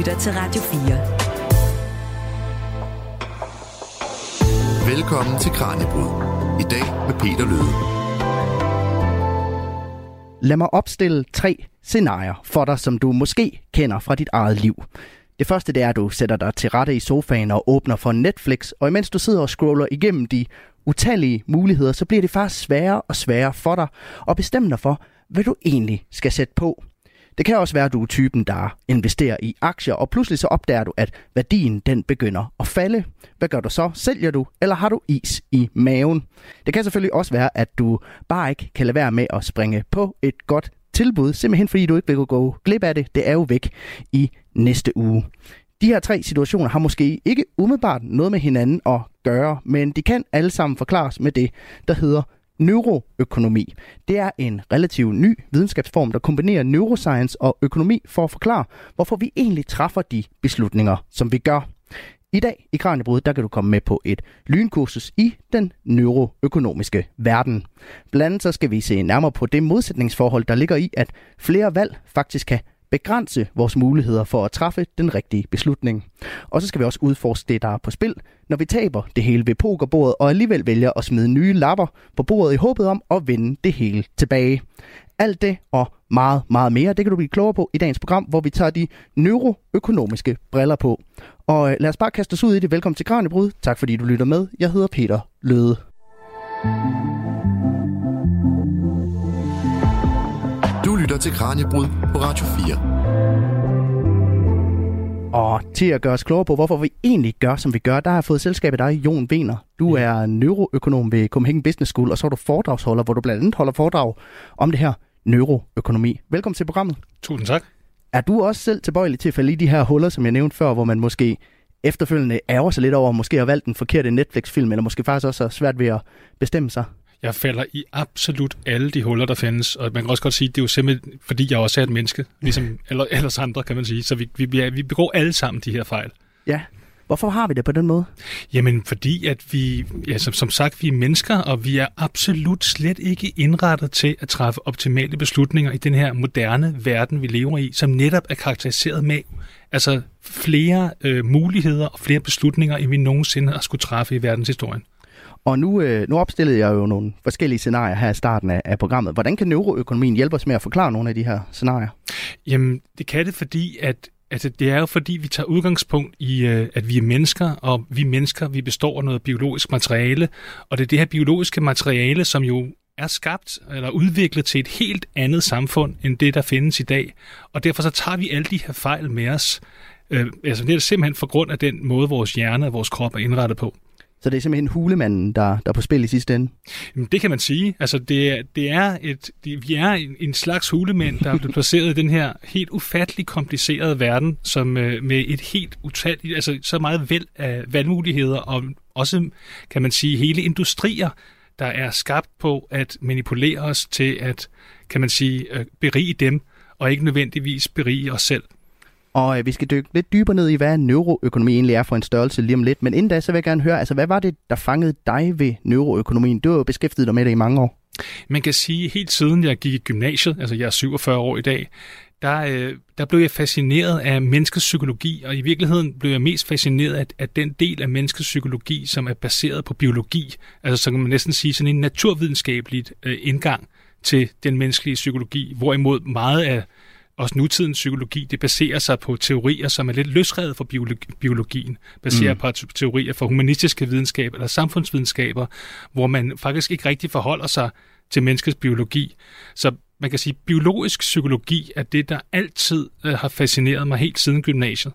lytter til Radio 4. Velkommen til Kranjebrud. I dag med Peter Løde. Lad mig opstille tre scenarier for dig, som du måske kender fra dit eget liv. Det første det er, at du sætter dig til rette i sofaen og åbner for Netflix, og imens du sidder og scroller igennem de utallige muligheder, så bliver det faktisk sværere og sværere for dig at bestemme dig for, hvad du egentlig skal sætte på. Det kan også være, at du er typen, der investerer i aktier, og pludselig så opdager du, at værdien den begynder at falde. Hvad gør du så? Sælger du, eller har du is i maven? Det kan selvfølgelig også være, at du bare ikke kan lade være med at springe på et godt tilbud, simpelthen fordi du ikke vil gå glip af det. Det er jo væk i næste uge. De her tre situationer har måske ikke umiddelbart noget med hinanden at gøre, men de kan alle sammen forklares med det, der hedder neuroøkonomi. Det er en relativt ny videnskabsform, der kombinerer neuroscience og økonomi for at forklare, hvorfor vi egentlig træffer de beslutninger, som vi gør. I dag i Kranjebrud, der kan du komme med på et lynkursus i den neuroøkonomiske verden. Blandt andet så skal vi se nærmere på det modsætningsforhold, der ligger i, at flere valg faktisk kan begrænse vores muligheder for at træffe den rigtige beslutning. Og så skal vi også udforske det, der er på spil, når vi taber det hele ved pokerbordet og alligevel vælger at smide nye lapper på bordet i håbet om at vinde det hele tilbage. Alt det og meget, meget mere, det kan du blive klogere på i dagens program, hvor vi tager de neuroøkonomiske briller på. Og øh, lad os bare kaste os ud i det. Velkommen til Kranjebrud. Tak fordi du lytter med. Jeg hedder Peter Løde. Du til Kranjebrud på Radio 4. Og til at gøre os klogere på, hvorfor vi egentlig gør, som vi gør, der har jeg fået selskab af dig, Jon Wener. Du er neuroøkonom ved Copenhagen Business School, og så er du foredragsholder, hvor du blandt andet holder foredrag om det her neuroøkonomi. Velkommen til programmet. Tusind tak. Er du også selv tilbøjelig til at falde i de her huller, som jeg nævnte før, hvor man måske efterfølgende ærger sig lidt over, måske har valgt en forkert Netflix-film, eller måske faktisk også har svært ved at bestemme sig? Jeg falder i absolut alle de huller, der findes, og man kan også godt sige, at det er jo simpelthen, fordi jeg også er et menneske, ligesom eller, ellers andre, kan man sige. Så vi, vi, vi begår alle sammen de her fejl. Ja. Hvorfor har vi det på den måde? Jamen, fordi at vi, ja, som, som sagt, vi er mennesker, og vi er absolut slet ikke indrettet til at træffe optimale beslutninger i den her moderne verden, vi lever i, som netop er karakteriseret med altså flere øh, muligheder og flere beslutninger, end vi nogensinde har skulle træffe i verdenshistorien. Og nu, øh, nu opstillede jeg jo nogle forskellige scenarier her i starten af, af programmet. Hvordan kan neuroøkonomien hjælpe os med at forklare nogle af de her scenarier? Jamen, det kan det, fordi at Altså, det er jo fordi, vi tager udgangspunkt i, øh, at vi er mennesker, og vi mennesker, vi består af noget biologisk materiale, og det er det her biologiske materiale, som jo er skabt eller udviklet til et helt andet samfund, end det, der findes i dag. Og derfor så tager vi alle de her fejl med os. Øh, altså, det er simpelthen for grund af den måde, vores hjerne og vores krop er indrettet på. Så det er simpelthen hulemanden, der, der er på spil i sidste ende? Jamen, det kan man sige. Altså, det, det er et, det, vi er en, en slags hulemand, der er blevet placeret i den her helt ufattelig komplicerede verden, som øh, med et helt utalligt, altså så meget væld af valgmuligheder, og også, kan man sige, hele industrier, der er skabt på at manipulere os til at, kan man sige, øh, berige dem, og ikke nødvendigvis berige os selv. Og øh, vi skal dykke lidt dybere ned i, hvad neuroøkonomi egentlig er for en størrelse lige om lidt. Men inden da, så vil jeg gerne høre, altså hvad var det, der fangede dig ved neuroøkonomien? Du har jo beskæftiget dig med det i mange år. Man kan sige, helt siden jeg gik i gymnasiet, altså jeg er 47 år i dag, der, øh, der blev jeg fascineret af menneskets psykologi, og i virkeligheden blev jeg mest fascineret af, af den del af menneskets psykologi, som er baseret på biologi. Altså så kan man næsten sige sådan en naturvidenskabelig øh, indgang til den menneskelige psykologi, hvorimod meget af også nutidens psykologi, det baserer sig på teorier, som er lidt løsredet fra biologien, baserer mm. på teorier fra humanistiske videnskaber eller samfundsvidenskaber, hvor man faktisk ikke rigtig forholder sig til menneskets biologi. Så man kan sige, at biologisk psykologi er det, der altid øh, har fascineret mig helt siden gymnasiet.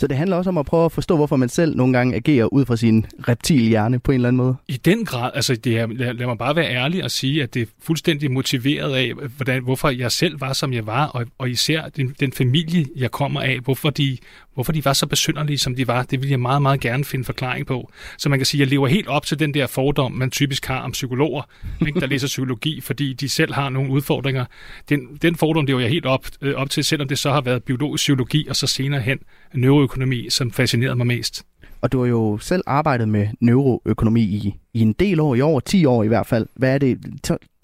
Så det handler også om at prøve at forstå, hvorfor man selv nogle gange agerer ud fra sin reptilhjerne på en eller anden måde. I den grad. Altså, det er, lad, lad mig bare være ærlig og sige, at det er fuldstændig motiveret af, hvordan, hvorfor jeg selv var, som jeg var, og, og især den, den familie, jeg kommer af, hvorfor de, hvorfor de var så besynderlige, som de var. Det vil jeg meget, meget gerne finde forklaring på. Så man kan sige, at jeg lever helt op til den der fordom, man typisk har om psykologer, ikke, der læser psykologi, fordi de selv har nogle udfordringer. Den, den fordom lever jeg helt op, øh, op til, selvom det så har været biologisk psykologi, og så senere hen neuroøkonomi, som fascinerede mig mest. Og du har jo selv arbejdet med neuroøkonomi i, i en del år, i over 10 år i hvert fald. Hvad er det,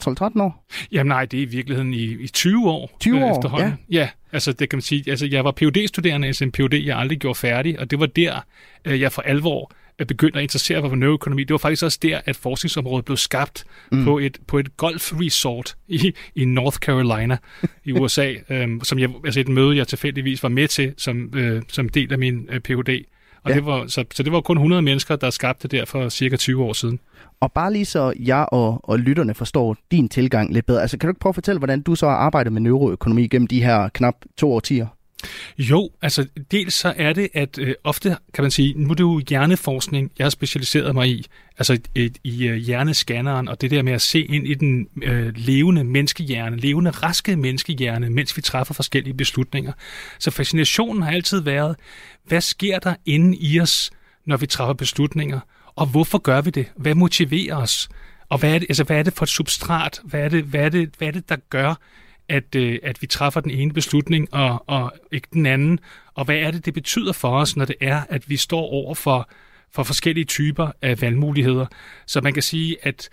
12-13 år? Jamen nej, det er i virkeligheden i, i 20 år 20 år, efterhånden. Ja. ja, altså det kan man sige. Altså jeg var phd studerende altså en PhD, jeg aldrig gjorde færdig, og det var der, øh, jeg for alvor begyndte at interessere mig for neuroøkonomi. Det var faktisk også der, at forskningsområdet blev skabt mm. på, et, på et golfresort i, i North Carolina i USA, øhm, som jeg, altså et møde, jeg tilfældigvis var med til som, øh, som del af min øh, Ph.D. Og ja. det var, så, så det var kun 100 mennesker, der skabte det der for cirka 20 år siden. Og bare lige så jeg og, og lytterne forstår din tilgang lidt bedre. Altså kan du ikke prøve at fortælle, hvordan du så har arbejdet med neuroøkonomi gennem de her knap to årtier? Jo, altså dels så er det, at øh, ofte kan man sige, nu er det jo hjerneforskning, jeg har specialiseret mig i, altså i, i øh, hjernescanneren, og det der med at se ind i den øh, levende menneskehjerne, levende raske menneskehjerne, mens vi træffer forskellige beslutninger. Så fascinationen har altid været, hvad sker der inde i os, når vi træffer beslutninger, og hvorfor gør vi det? Hvad motiverer os? Og hvad er det, altså, hvad er det for et substrat? Hvad er det, hvad er det, hvad er det der gør, at, øh, at vi træffer den ene beslutning og, og ikke den anden, og hvad er det, det betyder for os, når det er, at vi står over for, for forskellige typer af valgmuligheder. Så man kan sige, at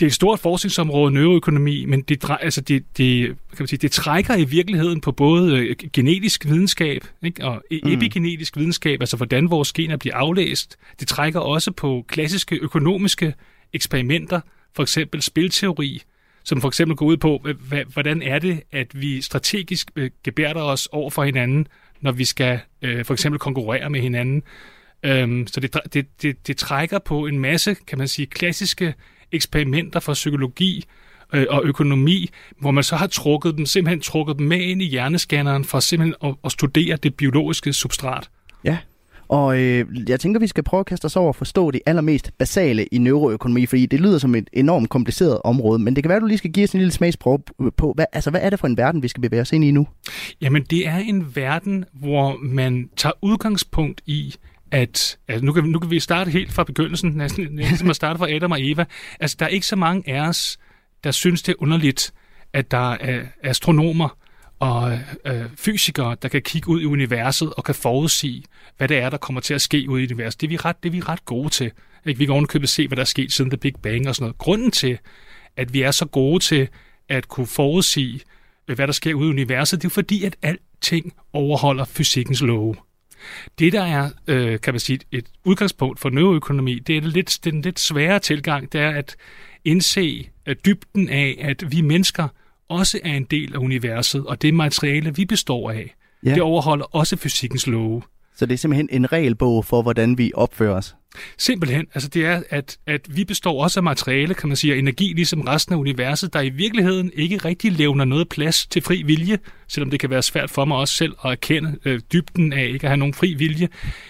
det er et stort forskningsområde, neuroøkonomi, men det, altså det, det, kan man sige, det trækker i virkeligheden på både øh, genetisk videnskab ikke, og e- mm. epigenetisk videnskab, altså hvordan vores gener bliver aflæst. Det trækker også på klassiske økonomiske eksperimenter, for eksempel spilteori, som for eksempel går ud på, hvordan er det, at vi strategisk øh, gebærder os over for hinanden, når vi skal øh, for eksempel konkurrere med hinanden. Øhm, så det, det, det, det trækker på en masse, kan man sige, klassiske eksperimenter for psykologi øh, og økonomi, hvor man så har trukket dem, simpelthen trukket dem med ind i hjerneskanneren for simpelthen at, at studere det biologiske substrat. Ja, og øh, jeg tænker, vi skal prøve at kaste os over at forstå det allermest basale i neuroøkonomi, fordi det lyder som et enormt kompliceret område, men det kan være, at du lige skal give os en lille smagsprøve på, hvad, altså, hvad er det for en verden, vi skal bevæge os ind i nu? Jamen, det er en verden, hvor man tager udgangspunkt i, at altså nu, kan, nu kan vi starte helt fra begyndelsen, næsten, næsten at starte fra Adam og Eva. Altså, der er ikke så mange af os, der synes, det er underligt, at der er astronomer, og øh, fysikere, der kan kigge ud i universet og kan forudsige, hvad det er, der kommer til at ske ud i universet. Det er vi ret, det er vi ret gode til. Ikke? Vi kan ovenikøbet se, hvad der er sket siden The Big Bang og sådan noget. Grunden til, at vi er så gode til at kunne forudsige, hvad der sker ude i universet, det er fordi, at alting overholder fysikkens love. Det, der er, øh, kan man sige, et udgangspunkt for neuroøkonomi, det er lidt, den lidt svære tilgang, det er at indse at dybden af, at vi mennesker – også er en del af universet, og det materiale, vi består af, ja. det overholder også fysikkens love. Så det er simpelthen en regelbog for, hvordan vi opfører os? Simpelthen. Altså det er, at, at vi består også af materiale, kan man sige, og energi, ligesom resten af universet, der i virkeligheden ikke rigtig levner noget plads til fri vilje, selvom det kan være svært for mig også selv at erkende øh, dybden af ikke at have nogen fri vilje.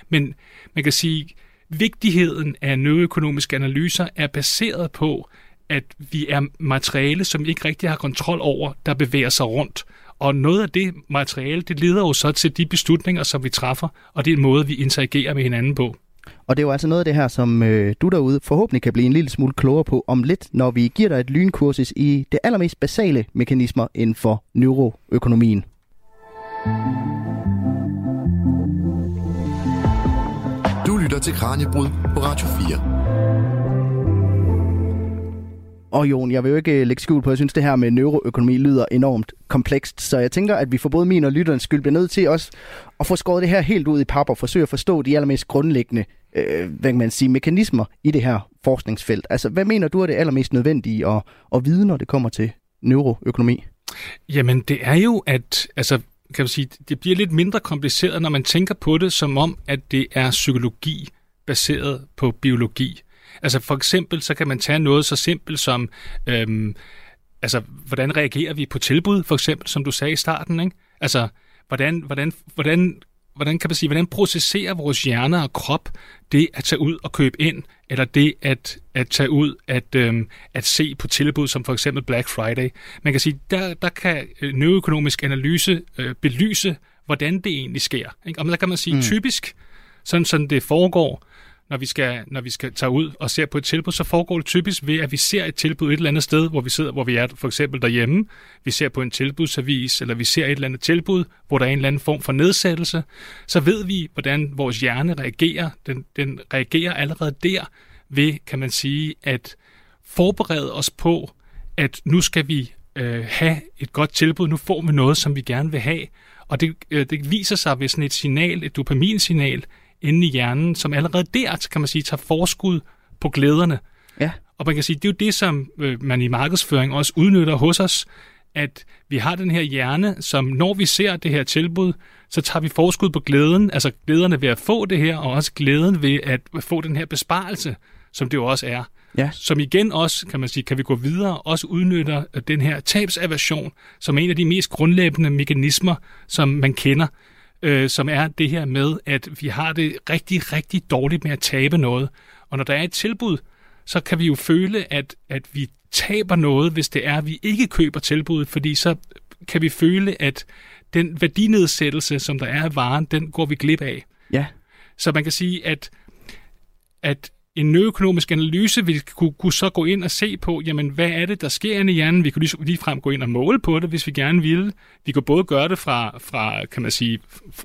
Men man kan sige, vigtigheden af nødøkonomiske analyser er baseret på, at vi er materiale, som vi ikke rigtig har kontrol over, der bevæger sig rundt. Og noget af det materiale, det leder jo så til de beslutninger, som vi træffer, og det er en måde, vi interagerer med hinanden på. Og det er jo altså noget af det her, som øh, du derude forhåbentlig kan blive en lille smule klogere på om lidt, når vi giver dig et lynkursus i det allermest basale mekanismer inden for neuroøkonomien. Du lytter til Kranjebrud på Radio 4. Og Jon, jeg vil jo ikke øh, lægge skjul på, jeg synes, det her med neuroøkonomi lyder enormt komplekst. Så jeg tænker, at vi for både min og lytterens skyld bliver nødt til også at få skåret det her helt ud i pap og forsøge at forstå de allermest grundlæggende øh, hvad kan man sige, mekanismer i det her forskningsfelt. Altså, hvad mener du er det allermest nødvendige at, at vide, når det kommer til neuroøkonomi? Jamen, det er jo, at altså, kan man sige, det bliver lidt mindre kompliceret, når man tænker på det som om, at det er psykologi baseret på biologi. Altså for eksempel, så kan man tage noget så simpelt som, øhm, altså hvordan reagerer vi på tilbud, for eksempel, som du sagde i starten, ikke? Altså, hvordan, hvordan, hvordan, hvordan kan man sige, hvordan processerer vores hjerne og krop det at tage ud og købe ind, eller det at, at tage ud at, øhm, at se på tilbud, som for eksempel Black Friday. Man kan sige, der, der kan øh, neuroøkonomisk analyse øh, belyse, hvordan det egentlig sker. Ikke? Og der kan man sige, mm. typisk, sådan, sådan det foregår, når vi, skal, når vi skal tage ud og ser på et tilbud, så foregår det typisk ved, at vi ser et tilbud et eller andet sted, hvor vi sidder, hvor vi er for eksempel derhjemme. Vi ser på en tilbudsavis, eller vi ser et eller andet tilbud, hvor der er en eller anden form for nedsættelse. Så ved vi, hvordan vores hjerne reagerer. Den, den reagerer allerede der ved, kan man sige, at forberede os på, at nu skal vi øh, have et godt tilbud, nu får vi noget, som vi gerne vil have. Og det, øh, det viser sig ved sådan et signal, et dopaminsignal, inde i hjernen, som allerede der, kan man sige, tager forskud på glæderne. Ja. Og man kan sige, det er jo det, som øh, man i markedsføring også udnytter hos os, at vi har den her hjerne, som når vi ser det her tilbud, så tager vi forskud på glæden, altså glæderne ved at få det her, og også glæden ved at få den her besparelse, som det jo også er. Ja. Som igen også, kan man sige, kan vi gå videre, også udnytter den her tabsaversion, som er en af de mest grundlæggende mekanismer, som man kender øh, som er det her med, at vi har det rigtig, rigtig dårligt med at tabe noget. Og når der er et tilbud, så kan vi jo føle, at, at vi taber noget, hvis det er, at vi ikke køber tilbuddet, fordi så kan vi føle, at den værdinedsættelse, som der er af varen, den går vi glip af. Ja. Så man kan sige, at, at en nøøkonomisk analyse vil kunne, kunne så gå ind og se på, jamen, hvad er det, der sker inde i hjernen? Vi kunne lige, lige frem gå ind og måle på det, hvis vi gerne ville. Vi kunne både gøre det fra, fra kan man sige,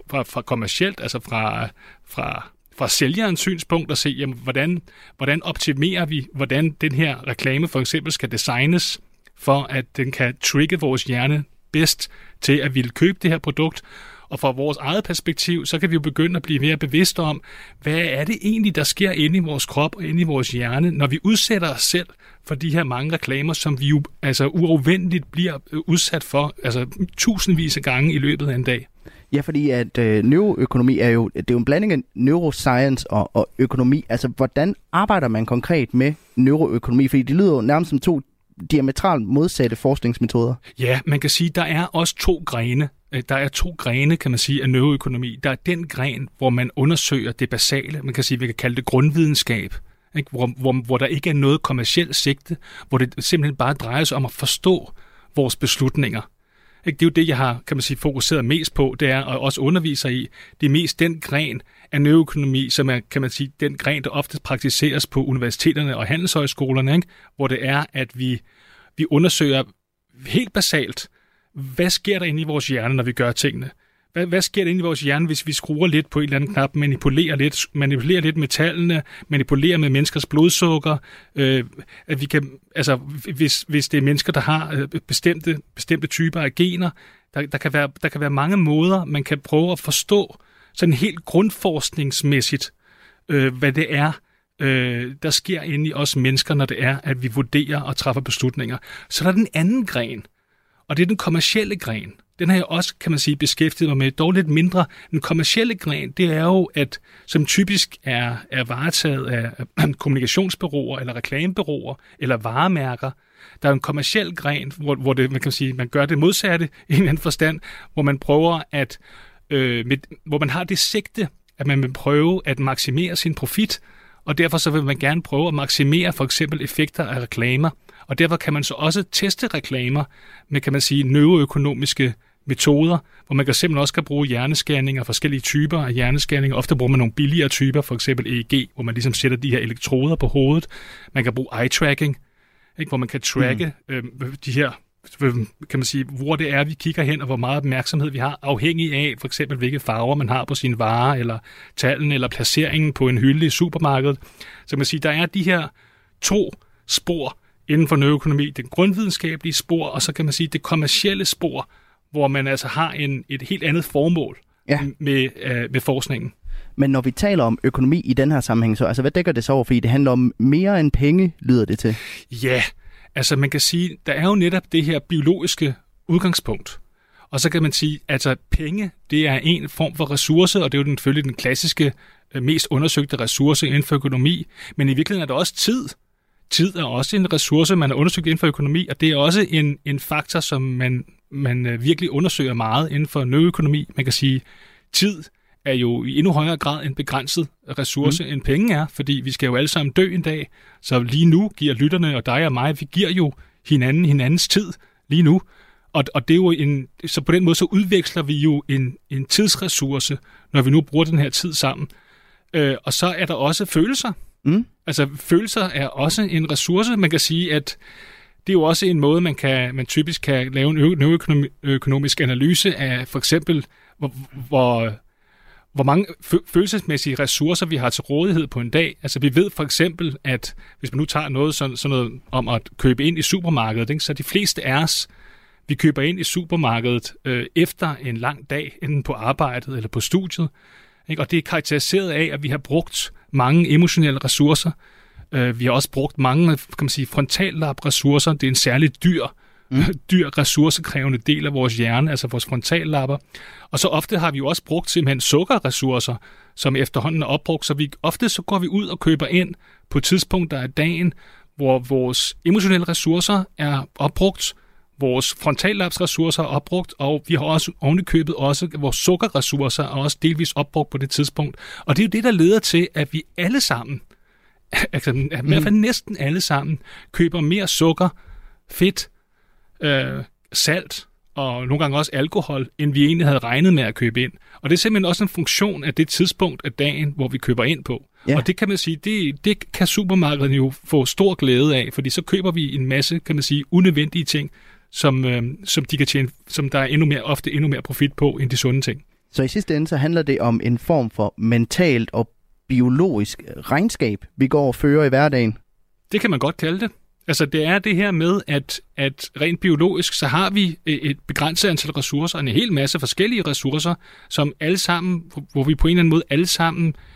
fra, fra kommercielt, altså fra, fra, fra sælgerens synspunkt og se, jamen, hvordan, hvordan optimerer vi, hvordan den her reklame for eksempel skal designes, for at den kan trigge vores hjerne bedst til at ville købe det her produkt, og fra vores eget perspektiv, så kan vi jo begynde at blive mere bevidste om, hvad er det egentlig, der sker inde i vores krop og inde i vores hjerne, når vi udsætter os selv for de her mange reklamer, som vi jo altså uafvendeligt bliver øh, udsat for altså tusindvis af gange i løbet af en dag. Ja, fordi at øh, neuroøkonomi er jo, det er jo en blanding af neuroscience og, og økonomi. Altså, hvordan arbejder man konkret med neuroøkonomi? Fordi det lyder jo nærmest som to diametralt modsatte forskningsmetoder. Ja, man kan sige, der er også to grene Øh, der er to grene, kan man sige, af neuroøkonomi. Der er den gren, hvor man undersøger det basale, man kan sige, vi kan kalde det grundvidenskab, ikke? Hvor, hvor, hvor der ikke er noget kommercielt sigte, hvor det simpelthen bare drejer sig om at forstå vores beslutninger. Ikke? Det er jo det, jeg har kan man sige, fokuseret mest på, det er at også underviser i. Det er mest den gren af neuroøkonomi, som er kan man sige, den gren, der ofte praktiseres på universiteterne og handelshøjskolerne, ikke? hvor det er, at vi, vi undersøger helt basalt, hvad sker der inde i vores hjerne, når vi gør tingene? Hvad, hvad sker der inde i vores hjerne, hvis vi skruer lidt på en eller anden knap, manipulerer lidt, manipulerer lidt med tallene, manipulerer med menneskers blodsukker, øh, at vi kan, altså, hvis, hvis det er mennesker, der har øh, bestemte, bestemte typer af gener, der, der, kan være, der kan være mange måder, man kan prøve at forstå sådan helt grundforskningsmæssigt, øh, hvad det er, øh, der sker inde i os mennesker, når det er, at vi vurderer og træffer beslutninger. Så der er den anden gren, og det er den kommercielle gren. Den har jeg også, kan man sige, beskæftiget mig med, dog lidt mindre. Den kommercielle gren, det er jo, at som typisk er, er varetaget af kommunikationsbyråer, eller reklamebyråer, eller varemærker. Der er en kommerciel gren, hvor, hvor det, man kan sige, man gør det modsatte i en eller anden forstand, hvor man prøver at, øh, med, hvor man har det sigte, at man vil prøve at maksimere sin profit, og derfor så vil man gerne prøve at maksimere for eksempel effekter af reklamer. Og derfor kan man så også teste reklamer med, kan man sige, neuroøkonomiske metoder, hvor man kan simpelthen også kan bruge hjernescanninger, forskellige typer af hjernescanninger. Ofte bruger man nogle billigere typer, for eksempel EEG, hvor man ligesom sætter de her elektroder på hovedet. Man kan bruge eye-tracking, ikke, hvor man kan tracke mm. øh, de her kan man sige, hvor det er, vi kigger hen, og hvor meget opmærksomhed vi har, afhængig af for eksempel, hvilke farver man har på sine varer, eller tallene, eller placeringen på en hylde i supermarkedet. Så man kan sige, der er de her to spor inden for neuroøkonomi, det grundvidenskabelige spor, og så kan man sige det kommercielle spor, hvor man altså har en, et helt andet formål ja. med, øh, med forskningen. Men når vi taler om økonomi i den her sammenhæng, så altså, hvad dækker det så over? Fordi det handler om mere end penge, lyder det til. Ja, altså man kan sige, der er jo netop det her biologiske udgangspunkt. Og så kan man sige, altså penge, det er en form for ressource, og det er jo den, selvfølgelig den klassiske, øh, mest undersøgte ressource inden for økonomi. Men i virkeligheden er der også tid tid er også en ressource, man har undersøgt inden for økonomi, og det er også en, en faktor, som man, man øh, virkelig undersøger meget inden for nøøkonomi. Man kan sige, tid er jo i endnu højere grad en begrænset ressource, mm. end penge er, fordi vi skal jo alle sammen dø en dag. Så lige nu giver lytterne og dig og mig, vi giver jo hinanden hinandens tid lige nu. Og, og det er jo en, så på den måde så udveksler vi jo en, en tidsressource, når vi nu bruger den her tid sammen. Øh, og så er der også følelser. Mm. Altså følelser er også en ressource. Man kan sige, at det er jo også en måde, man, kan, man typisk kan lave en neuroøkonomisk analyse af for eksempel, hvor, hvor, hvor mange følelsesmæssige ressourcer vi har til rådighed på en dag. Altså vi ved for eksempel, at hvis man nu tager noget sådan, sådan noget om at købe ind i supermarkedet, ikke, så de fleste af os, vi køber ind i supermarkedet øh, efter en lang dag, enten på arbejdet eller på studiet. Ikke? Og det er karakteriseret af, at vi har brugt mange emotionelle ressourcer. Øh, vi har også brugt mange kan man sige, frontallap-ressourcer. Det er en særlig dyr, mm. dyr ressourcekrævende del af vores hjerne, altså vores frontallapper. Og så ofte har vi jo også brugt simpelthen sukkerressourcer, som efterhånden er opbrugt, så vi, ofte så går vi ud og køber ind på tidspunkter af dagen, hvor vores emotionelle ressourcer er opbrugt, vores frontallapsressourcer er opbrugt, og vi har også ovenikøbet også vores sukkerressourcer er også delvis opbrugt på det tidspunkt. Og det er jo det, der leder til, at vi alle sammen, altså i hvert fald mm. næsten alle sammen, køber mere sukker, fedt, øh, salt og nogle gange også alkohol, end vi egentlig havde regnet med at købe ind. Og det er simpelthen også en funktion af det tidspunkt af dagen, hvor vi køber ind på. Ja. Og det kan man sige, det, det kan supermarkederne jo få stor glæde af, fordi så køber vi en masse, kan man sige, unødvendige ting, som, øh, som, de kan tjene, som der er endnu mere, ofte endnu mere profit på, end de sunde ting. Så i sidste ende, så handler det om en form for mentalt og biologisk regnskab, vi går og fører i hverdagen? Det kan man godt kalde det. Altså det er det her med, at, at rent biologisk, så har vi et begrænset antal ressourcer, en hel masse forskellige ressourcer, som alle sammen, hvor vi på en eller anden måde alle sammen øh,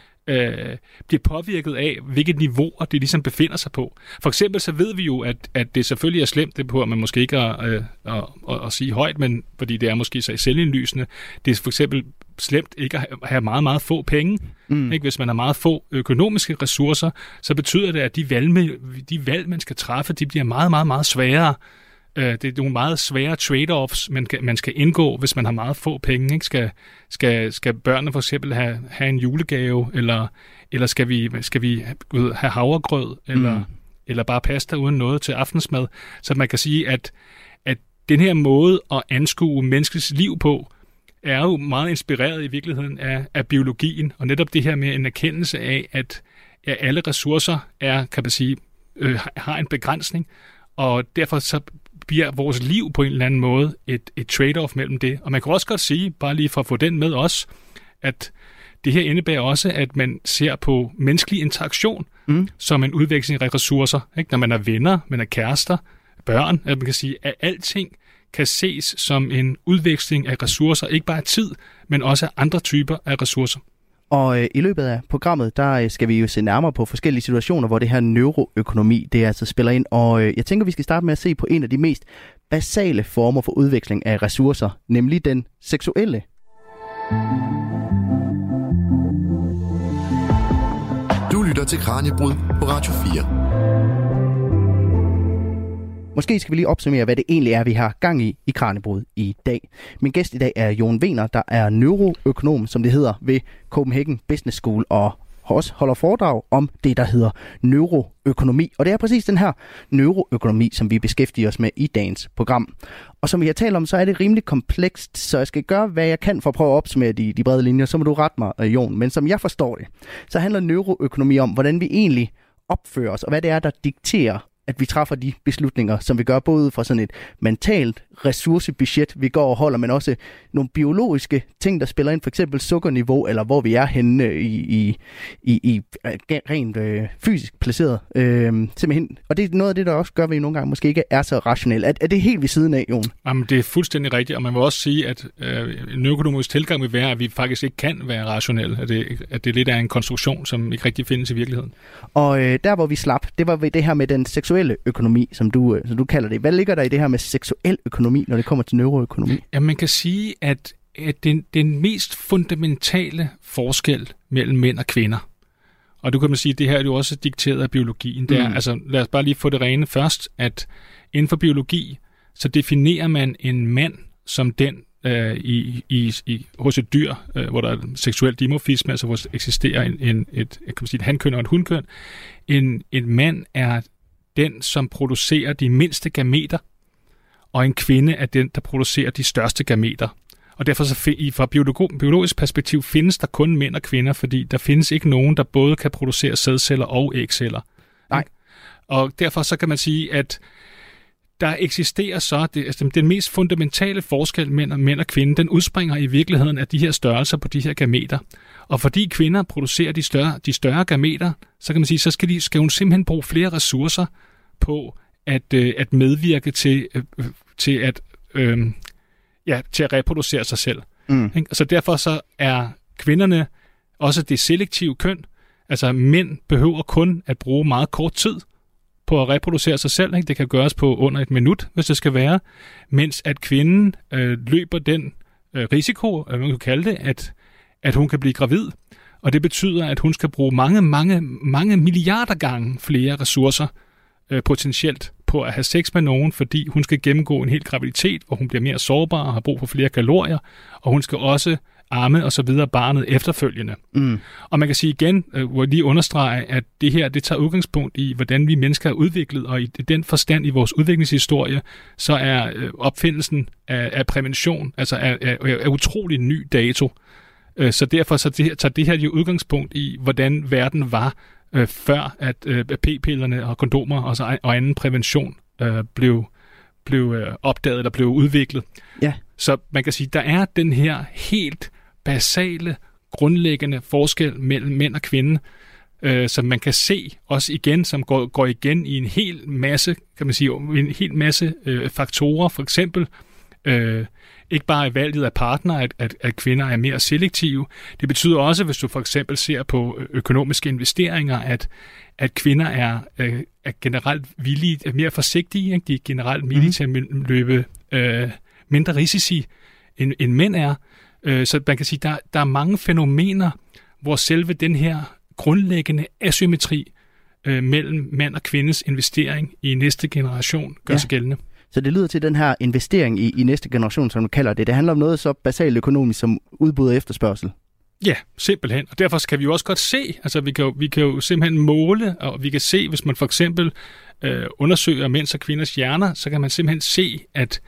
bliver påvirket af, hvilket niveau det ligesom befinder sig på. For eksempel så ved vi jo, at, at det selvfølgelig er slemt, det på at man måske ikke at, øh, at, at, at sige højt, men fordi det er måske så selvindlysende. Det er for eksempel slemt ikke at have meget, meget få penge. Mm. Ikke? Hvis man har meget få økonomiske ressourcer, så betyder det, at de valg, de valg, man skal træffe, de bliver meget, meget, meget sværere. Øh, det er nogle meget svære trade-offs, man, man skal indgå, hvis man har meget få penge. Ikke? Skal, skal, skal børnene for eksempel have, have en julegave, eller, eller skal vi, skal vi have havregrød, eller, mm. eller bare pasta uden noget til aftensmad? Så man kan sige, at, at den her måde at anskue menneskets liv på, er jo meget inspireret i virkeligheden af, af biologien, og netop det her med en erkendelse af, at, at alle ressourcer er, kan man sige, øh, har en begrænsning, og derfor så bliver vores liv på en eller anden måde et, et trade-off mellem det. Og man kan også godt sige, bare lige for at få den med os, at det her indebærer også, at man ser på menneskelig interaktion mm. som en udveksling af ressourcer. Ikke? Når man er venner, man er kærester, børn, at man kan sige, at alting kan ses som en udveksling af ressourcer, ikke bare af tid, men også af andre typer af ressourcer. Og øh, i løbet af programmet, der øh, skal vi jo se nærmere på forskellige situationer, hvor det her neuroøkonomi, det altså spiller ind. Og øh, jeg tænker, vi skal starte med at se på en af de mest basale former for udveksling af ressourcer, nemlig den seksuelle. Du lytter til Kranjebrud på Radio 4. Måske skal vi lige opsummere, hvad det egentlig er, vi har gang i i Kranjebrud i dag. Min gæst i dag er Jon Vener, der er neuroøkonom, som det hedder, ved Copenhagen Business School, og også holder foredrag om det, der hedder neuroøkonomi. Og det er præcis den her neuroøkonomi, som vi beskæftiger os med i dagens program. Og som vi har talt om, så er det rimelig komplekst, så jeg skal gøre, hvad jeg kan for at prøve at opsummere de, de brede linjer. Så må du rette mig, øh, Jon. Men som jeg forstår det, så handler neuroøkonomi om, hvordan vi egentlig opfører os, og hvad det er, der dikterer at vi træffer de beslutninger, som vi gør både fra sådan et mentalt ressourcebudget, vi går og holder, men også nogle biologiske ting, der spiller ind, for eksempel sukkerniveau, eller hvor vi er henne i, i, i, i rent øh, fysisk placeret. Øh, simpelthen. Og det er noget af det, der også gør, at vi nogle gange måske ikke er så rationelle. Er, er det helt ved siden af, Jon? Jamen, det er fuldstændig rigtigt, og man må også sige, at øh, en økonomisk tilgang vil være, at vi faktisk ikke kan være rationelle, at det, at det lidt er en konstruktion, som ikke rigtig findes i virkeligheden. Og øh, der, hvor vi slap, det var ved det her med den seksuelle økonomi, som du, øh, som du kalder det. Hvad ligger der i det her med seksuel økonomi? Økonomi, når det kommer til neuroøkonomi? Ja, man kan sige, at, at den, den mest fundamentale forskel mellem mænd og kvinder, og du kan man sige, at det her er jo også dikteret af biologien. Det er, mm. altså, lad os bare lige få det rene først, at inden for biologi, så definerer man en mand som den øh, i, i, i, hos et dyr, øh, hvor der er seksuel dimorfisme, altså hvor der eksisterer en, en, et, kan man sige, et hankøn og et hunkøn. En, en mand er den, som producerer de mindste gameter, og en kvinde er den, der producerer de største gameter. Og derfor så fra biologisk perspektiv findes der kun mænd og kvinder, fordi der findes ikke nogen, der både kan producere sædceller og ægceller. Nej. Og derfor så kan man sige, at der eksisterer så, det, altså den mest fundamentale forskel mellem mænd og kvinder, den udspringer i virkeligheden af de her størrelser på de her gameter. Og fordi kvinder producerer de større, de større gameter, så kan man sige, så skal, de, skal hun simpelthen bruge flere ressourcer på at, øh, at medvirke til, øh, til at øh, ja, til at reproducere sig selv. Mm. Så derfor så er kvinderne også det selektive køn. Altså mænd behøver kun at bruge meget kort tid på at reproducere sig selv. Ikke? Det kan gøres på under et minut, hvis det skal være. Mens at kvinden øh, løber den øh, risiko, øh, man kan kalde det, at, at hun kan blive gravid. Og det betyder, at hun skal bruge mange, mange, mange milliarder gange flere ressourcer øh, potentielt på at have sex med nogen, fordi hun skal gennemgå en hel graviditet, hvor hun bliver mere sårbar og har brug for flere kalorier, og hun skal også arme og så videre barnet efterfølgende. Mm. Og man kan sige igen, øh, hvor lige understrege, at det her, det tager udgangspunkt i, hvordan vi mennesker er udviklet, og i den forstand i vores udviklingshistorie, så er øh, opfindelsen af, af prævention, altså er, er, er utrolig ny dato. Øh, så derfor så det, tager det her jo udgangspunkt i, hvordan verden var øh, før at øh, p-pillerne og kondomer og, så, og anden prævention øh, blev, blev øh, opdaget eller blev udviklet. Ja. Så man kan sige, der er den her helt basale, grundlæggende forskel mellem mænd og kvinde, øh, som man kan se også igen, som går, går igen i en hel masse, kan man sige, en hel masse øh, faktorer. For eksempel øh, ikke bare i valget af partner, at, at, at kvinder er mere selektive. Det betyder også, hvis du for eksempel ser på økonomiske investeringer, at, at kvinder er, øh, er generelt villige, er mere forsigtige. Ikke? De er generelt villige mm. til at løbe øh, mindre risici, end, end mænd er. Øh, så man kan sige, der, der er mange fænomener, hvor selve den her grundlæggende asymmetri øh, mellem mand og kvindes investering i næste generation gør ja. sig gældende. Så det lyder til den her investering i, i næste generation, som man kalder det. Det handler om noget så basalt økonomisk som udbud og efterspørgsel. Ja, simpelthen. Og derfor kan vi jo også godt se, altså vi kan jo, vi kan jo simpelthen måle, og vi kan se, hvis man for eksempel øh, undersøger mænds og kvinders hjerner, så kan man simpelthen se, at,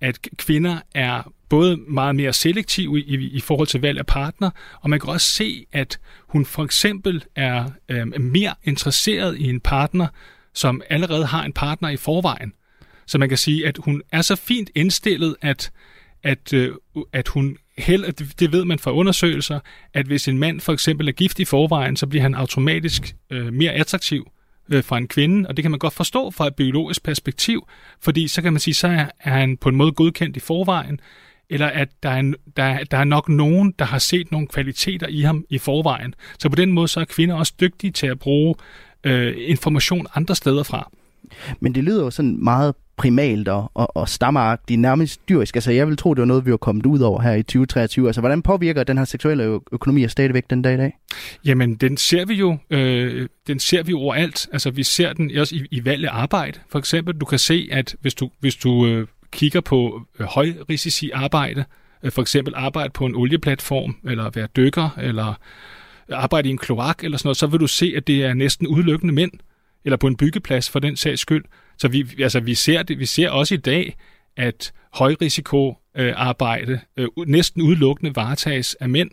at kvinder er både meget mere selektive i, i, i forhold til valg af partner, og man kan også se, at hun for eksempel er øh, mere interesseret i en partner, som allerede har en partner i forvejen. Så man kan sige, at hun er så fint indstillet, at, at, øh, at hun held, det ved man fra undersøgelser, at hvis en mand for eksempel er gift i forvejen, så bliver han automatisk øh, mere attraktiv øh, fra en kvinde, og det kan man godt forstå fra et biologisk perspektiv, fordi så kan man sige, så er, er han på en måde godkendt i forvejen, eller at der er, der, der er nok nogen, der har set nogle kvaliteter i ham i forvejen. Så på den måde så er kvinder også dygtige til at bruge øh, information andre steder fra. Men det lyder jo sådan meget primalt og, og, og stammeagtigt, nærmest dyrisk. Altså, jeg vil tro, det var noget, vi var kommet ud over her i 2023. Altså, hvordan påvirker den her seksuelle økonomi stadigvæk den dag i dag? Jamen, den ser vi jo, øh, den ser vi overalt. Altså, vi ser den også i, i valg af arbejde. For eksempel, du kan se, at hvis du, hvis du øh, kigger på øh, højrisici arbejde, øh, for eksempel arbejde på en olieplatform, eller være dykker, eller arbejde i en kloak, eller sådan noget, så vil du se, at det er næsten udelukkende mænd, eller på en byggeplads for den sags skyld. Så vi, altså, vi, ser det, vi ser også i dag, at højrisiko øh, arbejde øh, næsten udelukkende varetages af mænd,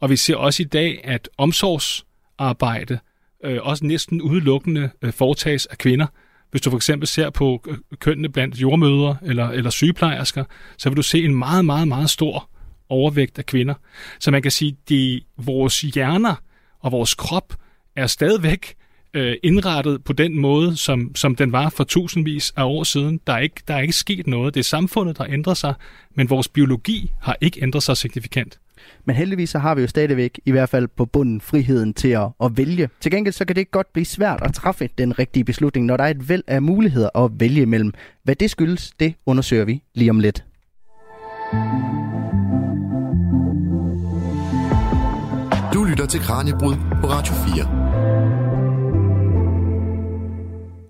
og vi ser også i dag, at omsorgsarbejde øh, også næsten udelukkende øh, foretages af kvinder. Hvis du for eksempel ser på øh, kønnene blandt jordmøder eller, eller sygeplejersker, så vil du se en meget, meget, meget stor overvægt af kvinder. Så man kan sige, at vores hjerner og vores krop er stadigvæk øh, indrettet på den måde, som, som den var for tusindvis af år siden. Der er, ikke, der er ikke sket noget. Det er samfundet, der ændrer sig, men vores biologi har ikke ændret sig signifikant. Men heldigvis så har vi jo stadigvæk, i hvert fald på bunden, friheden til at, at vælge. Til gengæld så kan det godt blive svært at træffe den rigtige beslutning, når der er et væld af muligheder at vælge imellem. Hvad det skyldes, det undersøger vi lige om lidt. Du lytter til Kranjebrud på Radio 4.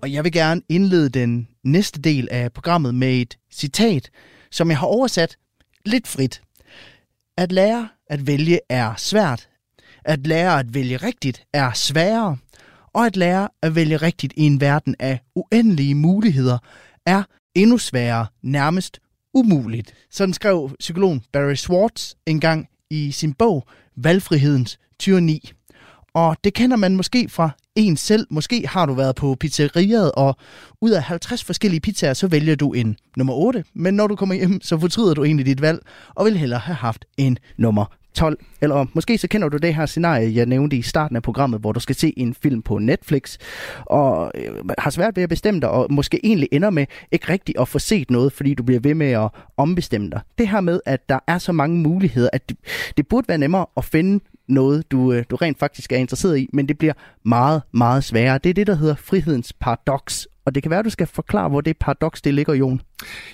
Og jeg vil gerne indlede den næste del af programmet med et citat, som jeg har oversat lidt frit. At lære at vælge er svært. At lære at vælge rigtigt er sværere. Og at lære at vælge rigtigt i en verden af uendelige muligheder er endnu sværere, nærmest umuligt. Sådan skrev psykologen Barry Schwartz engang i sin bog Valgfrihedens tyranni. Og det kender man måske fra en selv. Måske har du været på pizzeriet, og ud af 50 forskellige pizzaer, så vælger du en nummer 8. Men når du kommer hjem, så fortryder du egentlig dit valg, og vil hellere have haft en nummer 12. Eller måske så kender du det her scenarie, jeg nævnte i starten af programmet, hvor du skal se en film på Netflix, og øh, har svært ved at bestemme dig, og måske egentlig ender med ikke rigtig at få set noget, fordi du bliver ved med at ombestemme dig. Det her med, at der er så mange muligheder, at det, det burde være nemmere at finde noget, du, øh, du rent faktisk er interesseret i, men det bliver meget, meget sværere. Det er det, der hedder frihedens paradoks, og det kan være, at du skal forklare, hvor det paradoks det ligger, Jon.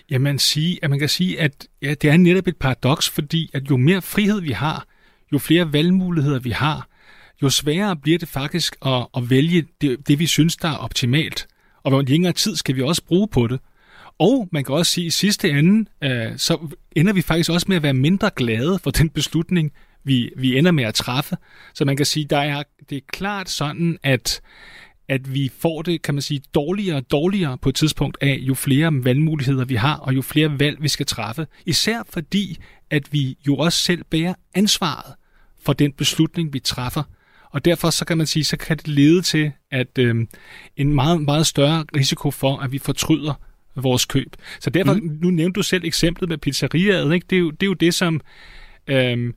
Jamen, sige, at man kan sige, at ja, det er netop et paradoks, fordi at jo mere frihed vi har, jo flere valgmuligheder vi har, jo sværere bliver det faktisk at, at vælge det, det, vi synes, der er optimalt. Og hvor længere tid skal vi også bruge på det. Og man kan også sige, at i sidste ende, øh, så ender vi faktisk også med at være mindre glade for den beslutning, vi, vi ender med at træffe. Så man kan sige, der er, det er klart sådan, at, at vi får det, kan man sige, dårligere og dårligere på et tidspunkt af, jo flere valgmuligheder vi har, og jo flere valg vi skal træffe. Især fordi, at vi jo også selv bærer ansvaret for den beslutning, vi træffer. Og derfor så kan man sige, så kan det lede til at øh, en meget, meget større risiko for, at vi fortryder vores køb. Så derfor, mm. nu nævnte du selv eksemplet med pizzeriaet, ikke? Det, er jo, det er jo det, som, øh,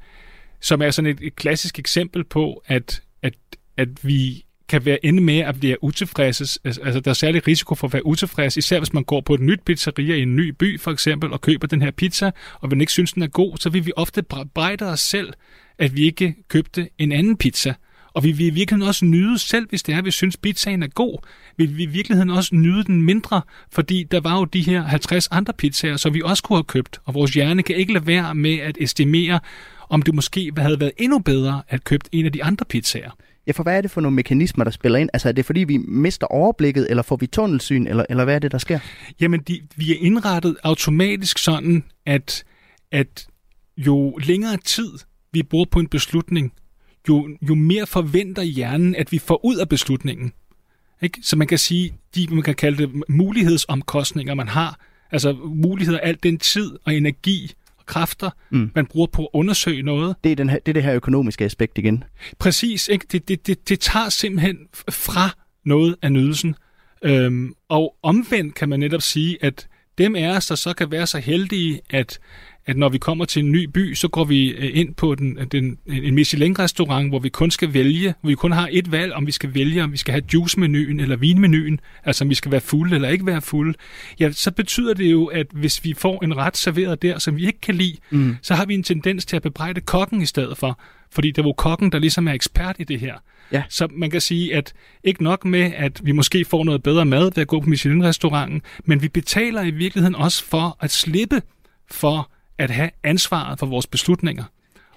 som er sådan et, et klassisk eksempel på, at, at, at vi kan være ende med at blive utilfredse. Altså, altså, der er særlig risiko for at være utilfreds, især hvis man går på et nyt pizzeria i en ny by, for eksempel, og køber den her pizza, og man ikke synes, den er god, så vil vi ofte brejde os selv, at vi ikke købte en anden pizza. Og vi vil i virkeligheden også nyde, selv hvis det er, at vi synes, pizzaen er god, vil vi i virkeligheden også nyde den mindre, fordi der var jo de her 50 andre pizzaer, som vi også kunne have købt, og vores hjerne kan ikke lade være med at estimere, om det måske havde været endnu bedre at købe en af de andre pizzaer. Ja, for hvad er det for nogle mekanismer, der spiller ind? Altså er det fordi, vi mister overblikket, eller får vi tunnelsyn, eller, eller hvad er det, der sker? Jamen, de, vi er indrettet automatisk sådan, at, at jo længere tid vi bruger på en beslutning, jo, jo mere forventer hjernen, at vi får ud af beslutningen. Ikke? Så man kan sige, de, man kan kalde det mulighedsomkostninger, man har. Altså muligheder, alt den tid og energi, kræfter, mm. man bruger på at undersøge noget. Det er, den her, det er det her økonomiske aspekt igen. Præcis. Ikke? Det, det, det, det tager simpelthen fra noget af nydelsen. Øhm, og omvendt kan man netop sige, at dem af os, der så kan være så heldige, at at når vi kommer til en ny by, så går vi øh, ind på den, den, en Michelin-restaurant, hvor vi kun skal vælge, hvor vi kun har et valg, om vi skal vælge, om vi skal have juice-menuen eller vinmenuen, altså om vi skal være fulde eller ikke være fulde, ja, så betyder det jo, at hvis vi får en ret serveret der, som vi ikke kan lide, mm. så har vi en tendens til at bebrejde kokken i stedet for, fordi det er jo kokken, der ligesom er ekspert i det her. Ja. Så man kan sige, at ikke nok med, at vi måske får noget bedre mad ved at gå på Michelin-restauranten, men vi betaler i virkeligheden også for at slippe for at have ansvaret for vores beslutninger.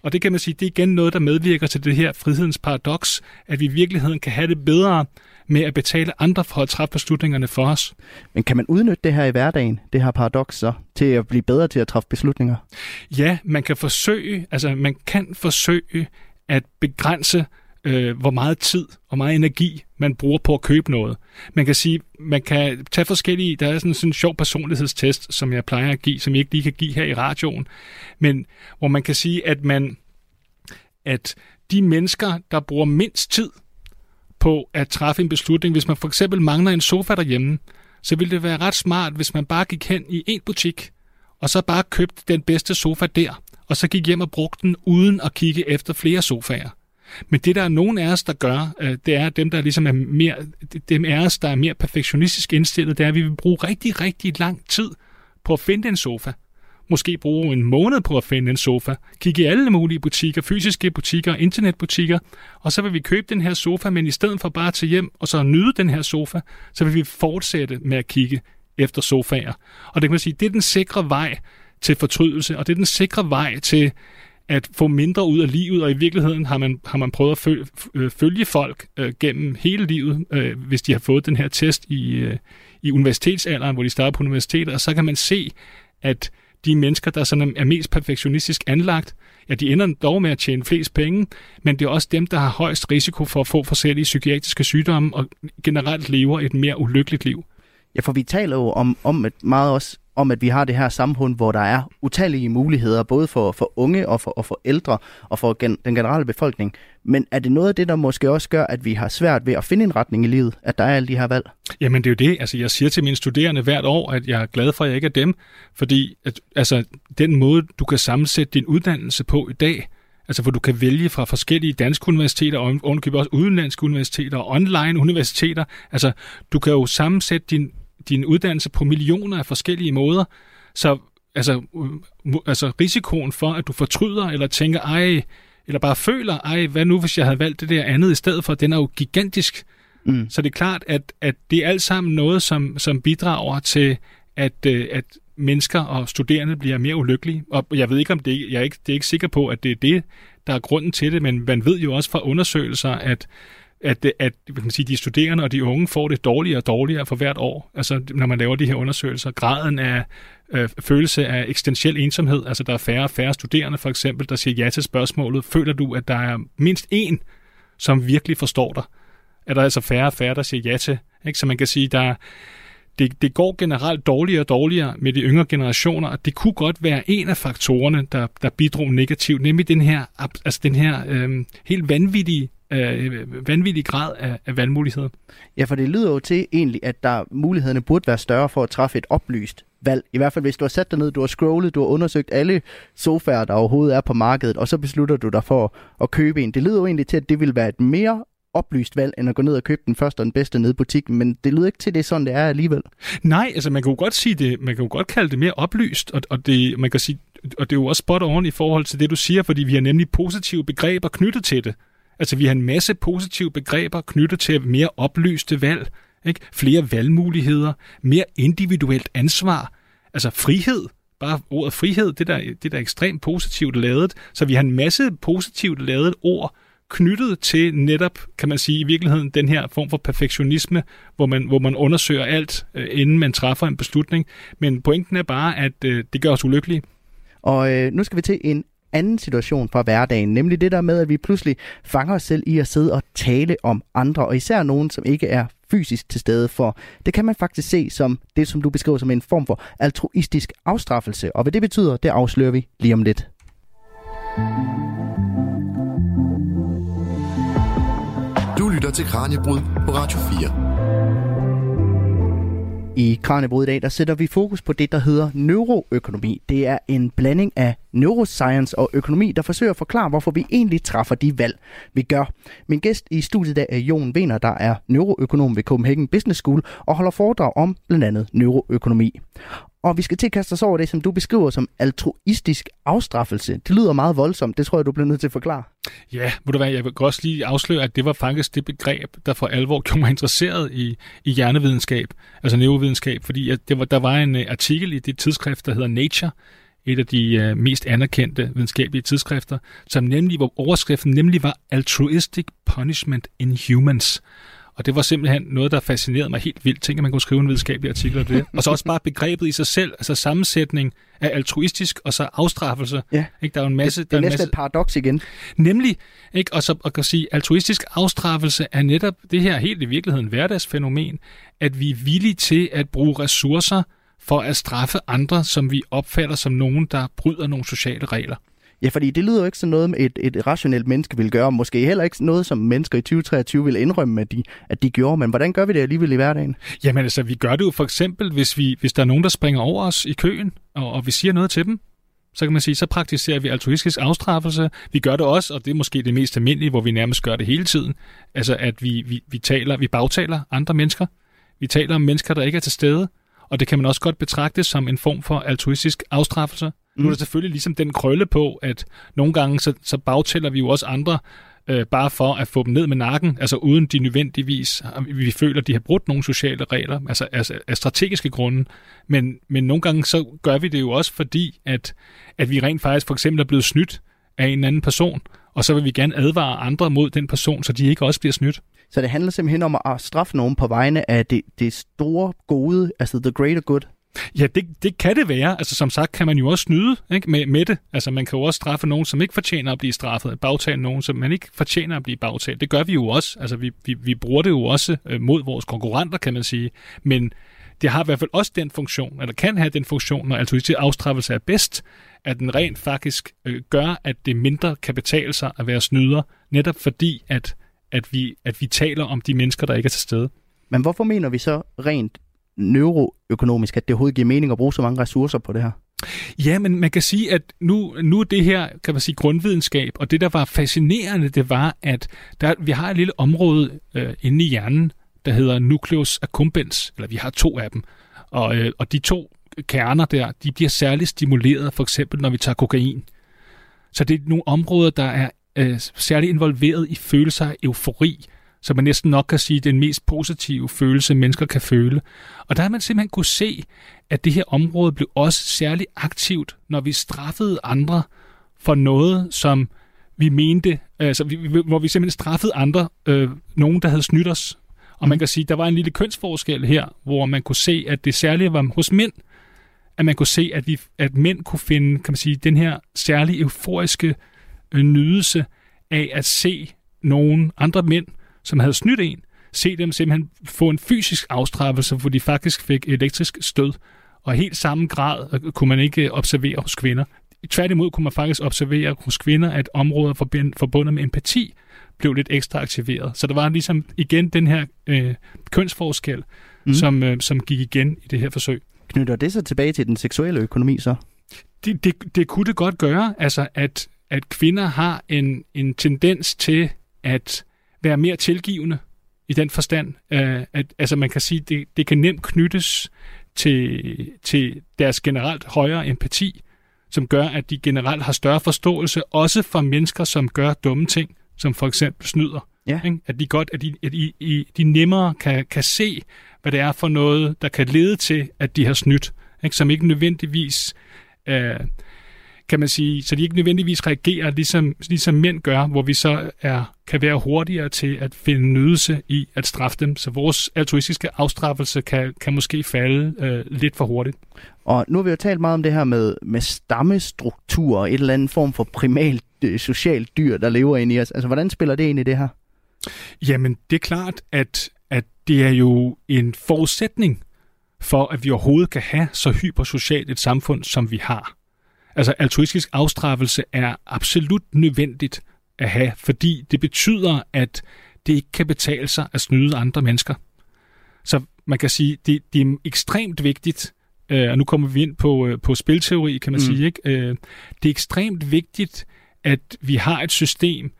Og det kan man sige, det er igen noget, der medvirker til det her frihedens paradoks, at vi i virkeligheden kan have det bedre med at betale andre for at træffe beslutningerne for os. Men kan man udnytte det her i hverdagen, det her paradoks så, til at blive bedre til at træffe beslutninger? Ja, man kan forsøge, altså man kan forsøge at begrænse øh, hvor meget tid og meget energi man bruger på at købe noget. Man kan sige, man kan tage forskellige, der er sådan, sådan en sjov personlighedstest, som jeg plejer at give, som jeg ikke lige kan give her i radioen, men hvor man kan sige, at man at de mennesker, der bruger mindst tid på at træffe en beslutning, hvis man for eksempel mangler en sofa derhjemme, så ville det være ret smart, hvis man bare gik hen i en butik, og så bare købte den bedste sofa der, og så gik hjem og brugte den uden at kigge efter flere sofaer. Men det, der er nogen af os, der gør, øh, det er dem, der ligesom er mere, dem af os, der er mere perfektionistisk indstillet, det er, at vi vil bruge rigtig, rigtig lang tid på at finde en sofa. Måske bruge en måned på at finde en sofa. Kigge i alle mulige butikker, fysiske butikker, internetbutikker, og så vil vi købe den her sofa, men i stedet for bare at tage hjem og så nyde den her sofa, så vil vi fortsætte med at kigge efter sofaer. Og det kan man sige, det er den sikre vej til fortrydelse, og det er den sikre vej til at få mindre ud af livet, og i virkeligheden har man, har man prøvet at følge, øh, følge folk øh, gennem hele livet, øh, hvis de har fået den her test i, øh, i universitetsalderen, hvor de starter på universitetet, og så kan man se, at de mennesker, der sådan er mest perfektionistisk anlagt, ja, de ender dog med at tjene flest penge, men det er også dem, der har højst risiko for at få forskellige psykiatriske sygdomme og generelt lever et mere ulykkeligt liv. Ja, for vi taler jo om, om et meget også om, at vi har det her samfund, hvor der er utallige muligheder, både for, for unge og for, og for ældre og for gen, den generelle befolkning. Men er det noget af det, der måske også gør, at vi har svært ved at finde en retning i livet, at der er alle de her valg? Jamen det er jo det. Altså, jeg siger til mine studerende hvert år, at jeg er glad for, at jeg ikke er dem. Fordi at, altså, den måde, du kan sammensætte din uddannelse på i dag, Altså, hvor du kan vælge fra forskellige danske universiteter, og ovenkøbet også udenlandske universiteter, og online universiteter. Altså, du kan jo sammensætte din, din uddannelse på millioner af forskellige måder. Så altså, altså risikoen for, at du fortryder, eller tænker, ej, eller bare føler, ej, hvad nu, hvis jeg havde valgt det der andet i stedet for, den er jo gigantisk. Mm. Så det er klart, at, at det er alt sammen noget, som, som bidrager til, at, øh, at mennesker og studerende bliver mere ulykkelige. Og jeg ved ikke, om det, jeg er ikke, det er ikke sikker på, at det er det, der er grunden til det, men man ved jo også fra undersøgelser, at at, at kan man sige, de studerende og de unge får det dårligere og dårligere for hvert år. Altså, når man laver de her undersøgelser. Graden af øh, følelse af eksistentiel ensomhed, altså der er færre og færre studerende for eksempel, der siger ja til spørgsmålet. Føler du, at der er mindst en, som virkelig forstår dig? Er der altså færre og færre, der siger ja til? Ikke? Så man kan sige, der det, det går generelt dårligere og dårligere med de yngre generationer, og det kunne godt være en af faktorerne, der, der bidrog negativt, nemlig den her, altså den her øh, helt vanvittige øh, vanvittig grad af, af valgmuligheder. Ja, for det lyder jo til egentlig, at der mulighederne burde være større for at træffe et oplyst valg. I hvert fald hvis du har sat dig ned, du har scrollet, du har undersøgt alle sofaer, der overhovedet er på markedet, og så beslutter du dig for at købe en. Det lyder jo egentlig til, at det vil være et mere oplyst valg, end at gå ned og købe den første og den bedste nede i butikken, men det lyder ikke til, det er sådan, det er alligevel. Nej, altså man kan jo godt sige det, man kan jo godt kalde det mere oplyst, og, og det, man kan sige, og det er jo også spot on i forhold til det, du siger, fordi vi har nemlig positive begreber knyttet til det. Altså, vi har en masse positive begreber knyttet til mere oplyste valg, ikke? flere valgmuligheder, mere individuelt ansvar, altså frihed, bare ordet frihed, det der, det der er ekstremt positivt lavet. Så vi har en masse positivt lavet ord knyttet til netop, kan man sige, i virkeligheden den her form for perfektionisme, hvor man, hvor man undersøger alt, øh, inden man træffer en beslutning. Men pointen er bare, at øh, det gør os ulykkelige. Og øh, nu skal vi til en anden situation fra hverdagen, nemlig det der med, at vi pludselig fanger os selv i at sidde og tale om andre, og især nogen, som ikke er fysisk til stede for. Det kan man faktisk se som det, som du beskriver som en form for altruistisk afstraffelse, og hvad det betyder, det afslører vi lige om lidt. Du lytter til Kranjebrud på Radio 4. I Kranjebrud i dag, der sætter vi fokus på det, der hedder neuroøkonomi. Det er en blanding af neuroscience og økonomi, der forsøger at forklare, hvorfor vi egentlig træffer de valg, vi gør. Min gæst i studiet dag er Jon Vener, der er neuroøkonom ved Copenhagen Business School og holder foredrag om blandt andet neuroøkonomi. Og vi skal til at kaste os over det, som du beskriver som altruistisk afstraffelse. Det lyder meget voldsomt. Det tror jeg, du bliver nødt til at forklare. Ja, må du være, jeg vil også lige afsløre, at det var faktisk det begreb, der for alvor gjorde mig interesseret i, i hjernevidenskab, altså neurovidenskab, fordi at det var, der var en øh, artikel i det tidsskrift, der hedder Nature, et af de øh, mest anerkendte videnskabelige tidsskrifter, som nemlig, hvor overskriften nemlig var Altruistic Punishment in Humans. Og det var simpelthen noget, der fascinerede mig helt vildt. Tænk, at man kunne skrive en videnskabelig artikel om det. Og så også bare begrebet i sig selv, altså sammensætning af altruistisk og så afstraffelse. Ja. Ikke? Der er jo en masse... Det, det er, der er næsten masse... et paradoks igen. Nemlig, ikke? og så at kan sige, altruistisk afstraffelse er netop det her helt i virkeligheden hverdagsfænomen, at vi er villige til at bruge ressourcer for at straffe andre, som vi opfatter som nogen, der bryder nogle sociale regler. Ja, fordi det lyder jo ikke sådan noget, et, et rationelt menneske vil gøre. Måske heller ikke noget, som mennesker i 2023 vil indrømme, at de, at de gjorde. Men hvordan gør vi det alligevel i hverdagen? Jamen altså, vi gør det jo for eksempel, hvis, vi, hvis der er nogen, der springer over os i køen, og, og vi siger noget til dem, så kan man sige, så praktiserer vi altruistisk afstraffelse. Vi gør det også, og det er måske det mest almindelige, hvor vi nærmest gør det hele tiden. Altså, at vi, vi, vi, taler, vi bagtaler andre mennesker. Vi taler om mennesker, der ikke er til stede. Og det kan man også godt betragte som en form for altruistisk afstraffelse. Mm. Nu er der selvfølgelig ligesom den krølle på, at nogle gange så, så bagtæller vi jo også andre, øh, bare for at få dem ned med nakken, altså uden de nødvendigvis, vi føler, de har brudt nogle sociale regler, altså, altså af strategiske grunde. Men, men nogle gange så gør vi det jo også fordi, at, at vi rent faktisk for eksempel er blevet snydt af en anden person, og så vil vi gerne advare andre mod den person, så de ikke også bliver snydt. Så det handler simpelthen om at straffe nogen på vegne af det, det store gode, altså the greater good? Ja, det, det kan det være. Altså som sagt kan man jo også snyde ikke, med, med det. Altså man kan jo også straffe nogen, som ikke fortjener at blive straffet. Bagtale nogen, som man ikke fortjener at blive bagtalt. Det gør vi jo også. Altså vi, vi, vi bruger det jo også øh, mod vores konkurrenter, kan man sige. Men det har i hvert fald også den funktion, eller kan have den funktion, når altruistisk afstraffelse er bedst, at den rent faktisk øh, gør, at det mindre kan betale sig at være snyder, netop fordi, at, at, vi, at vi taler om de mennesker, der ikke er til stede. Men hvorfor mener vi så rent neuroøkonomisk, at det overhovedet giver mening at bruge så mange ressourcer på det her? Ja, men man kan sige, at nu, nu er det her, kan man sige, grundvidenskab, og det, der var fascinerende, det var, at der, vi har et lille område øh, inde i hjernen, der hedder nucleus accumbens, eller vi har to af dem, og, øh, og de to kerner der, de bliver særligt stimuleret, for eksempel når vi tager kokain. Så det er nogle områder, der er øh, særligt involveret i følelser af eufori, så man næsten nok kan sige, den mest positive følelse, mennesker kan føle. Og der har man simpelthen kunne se, at det her område blev også særligt aktivt, når vi straffede andre for noget, som vi mente, altså vi, hvor vi simpelthen straffede andre, øh, nogen, der havde snydt os. Og man kan sige, der var en lille kønsforskel her, hvor man kunne se, at det særlige var hos mænd, at man kunne se, at, vi, at mænd kunne finde, kan man sige, den her særlige euforiske øh, nydelse af at se nogle andre mænd, som havde snydt en, se dem simpelthen få en fysisk afstraffelse, hvor de faktisk fik elektrisk stød. Og helt samme grad øh, kunne man ikke observere hos kvinder. Tværtimod kunne man faktisk observere hos kvinder, at områder forbundet med empati blev lidt ekstra aktiveret. Så der var ligesom igen den her øh, kønsforskel, mm. som, øh, som gik igen i det her forsøg. Knytter det så tilbage til den seksuelle økonomi så? Det, det, det kunne det godt gøre, altså at, at kvinder har en, en tendens til at være mere tilgivende i den forstand, øh, at altså man kan sige, det, det kan nemt knyttes til, til deres generelt højere empati, som gør, at de generelt har større forståelse, også for mennesker, som gør dumme ting, som for eksempel snyder. Ja. Ikke? At de godt, at de, at de, de, de nemmere kan, kan se, hvad det er for noget, der kan lede til, at de har snydt, ikke? som ikke nødvendigvis øh, kan man sige, så de ikke nødvendigvis reagerer ligesom, ligesom mænd gør, hvor vi så er, kan være hurtigere til at finde nydelse i at straffe dem. Så vores altruistiske afstraffelse kan, kan måske falde øh, lidt for hurtigt. Og nu har vi jo talt meget om det her med, med stammestruktur og et eller andet form for primalt øh, socialt dyr, der lever ind i os. Altså, hvordan spiller det ind i det her? Jamen, det er klart, at, at det er jo en forudsætning for, at vi overhovedet kan have så hypersocialt et samfund, som vi har. Altså altruistisk afstraffelse er absolut nødvendigt at have, fordi det betyder, at det ikke kan betale sig at snyde andre mennesker. Så man kan sige, det, det er ekstremt vigtigt, øh, og nu kommer vi ind på, øh, på spilteori, kan man mm. sige. Ikke? Øh, det er ekstremt vigtigt, at vi har et system,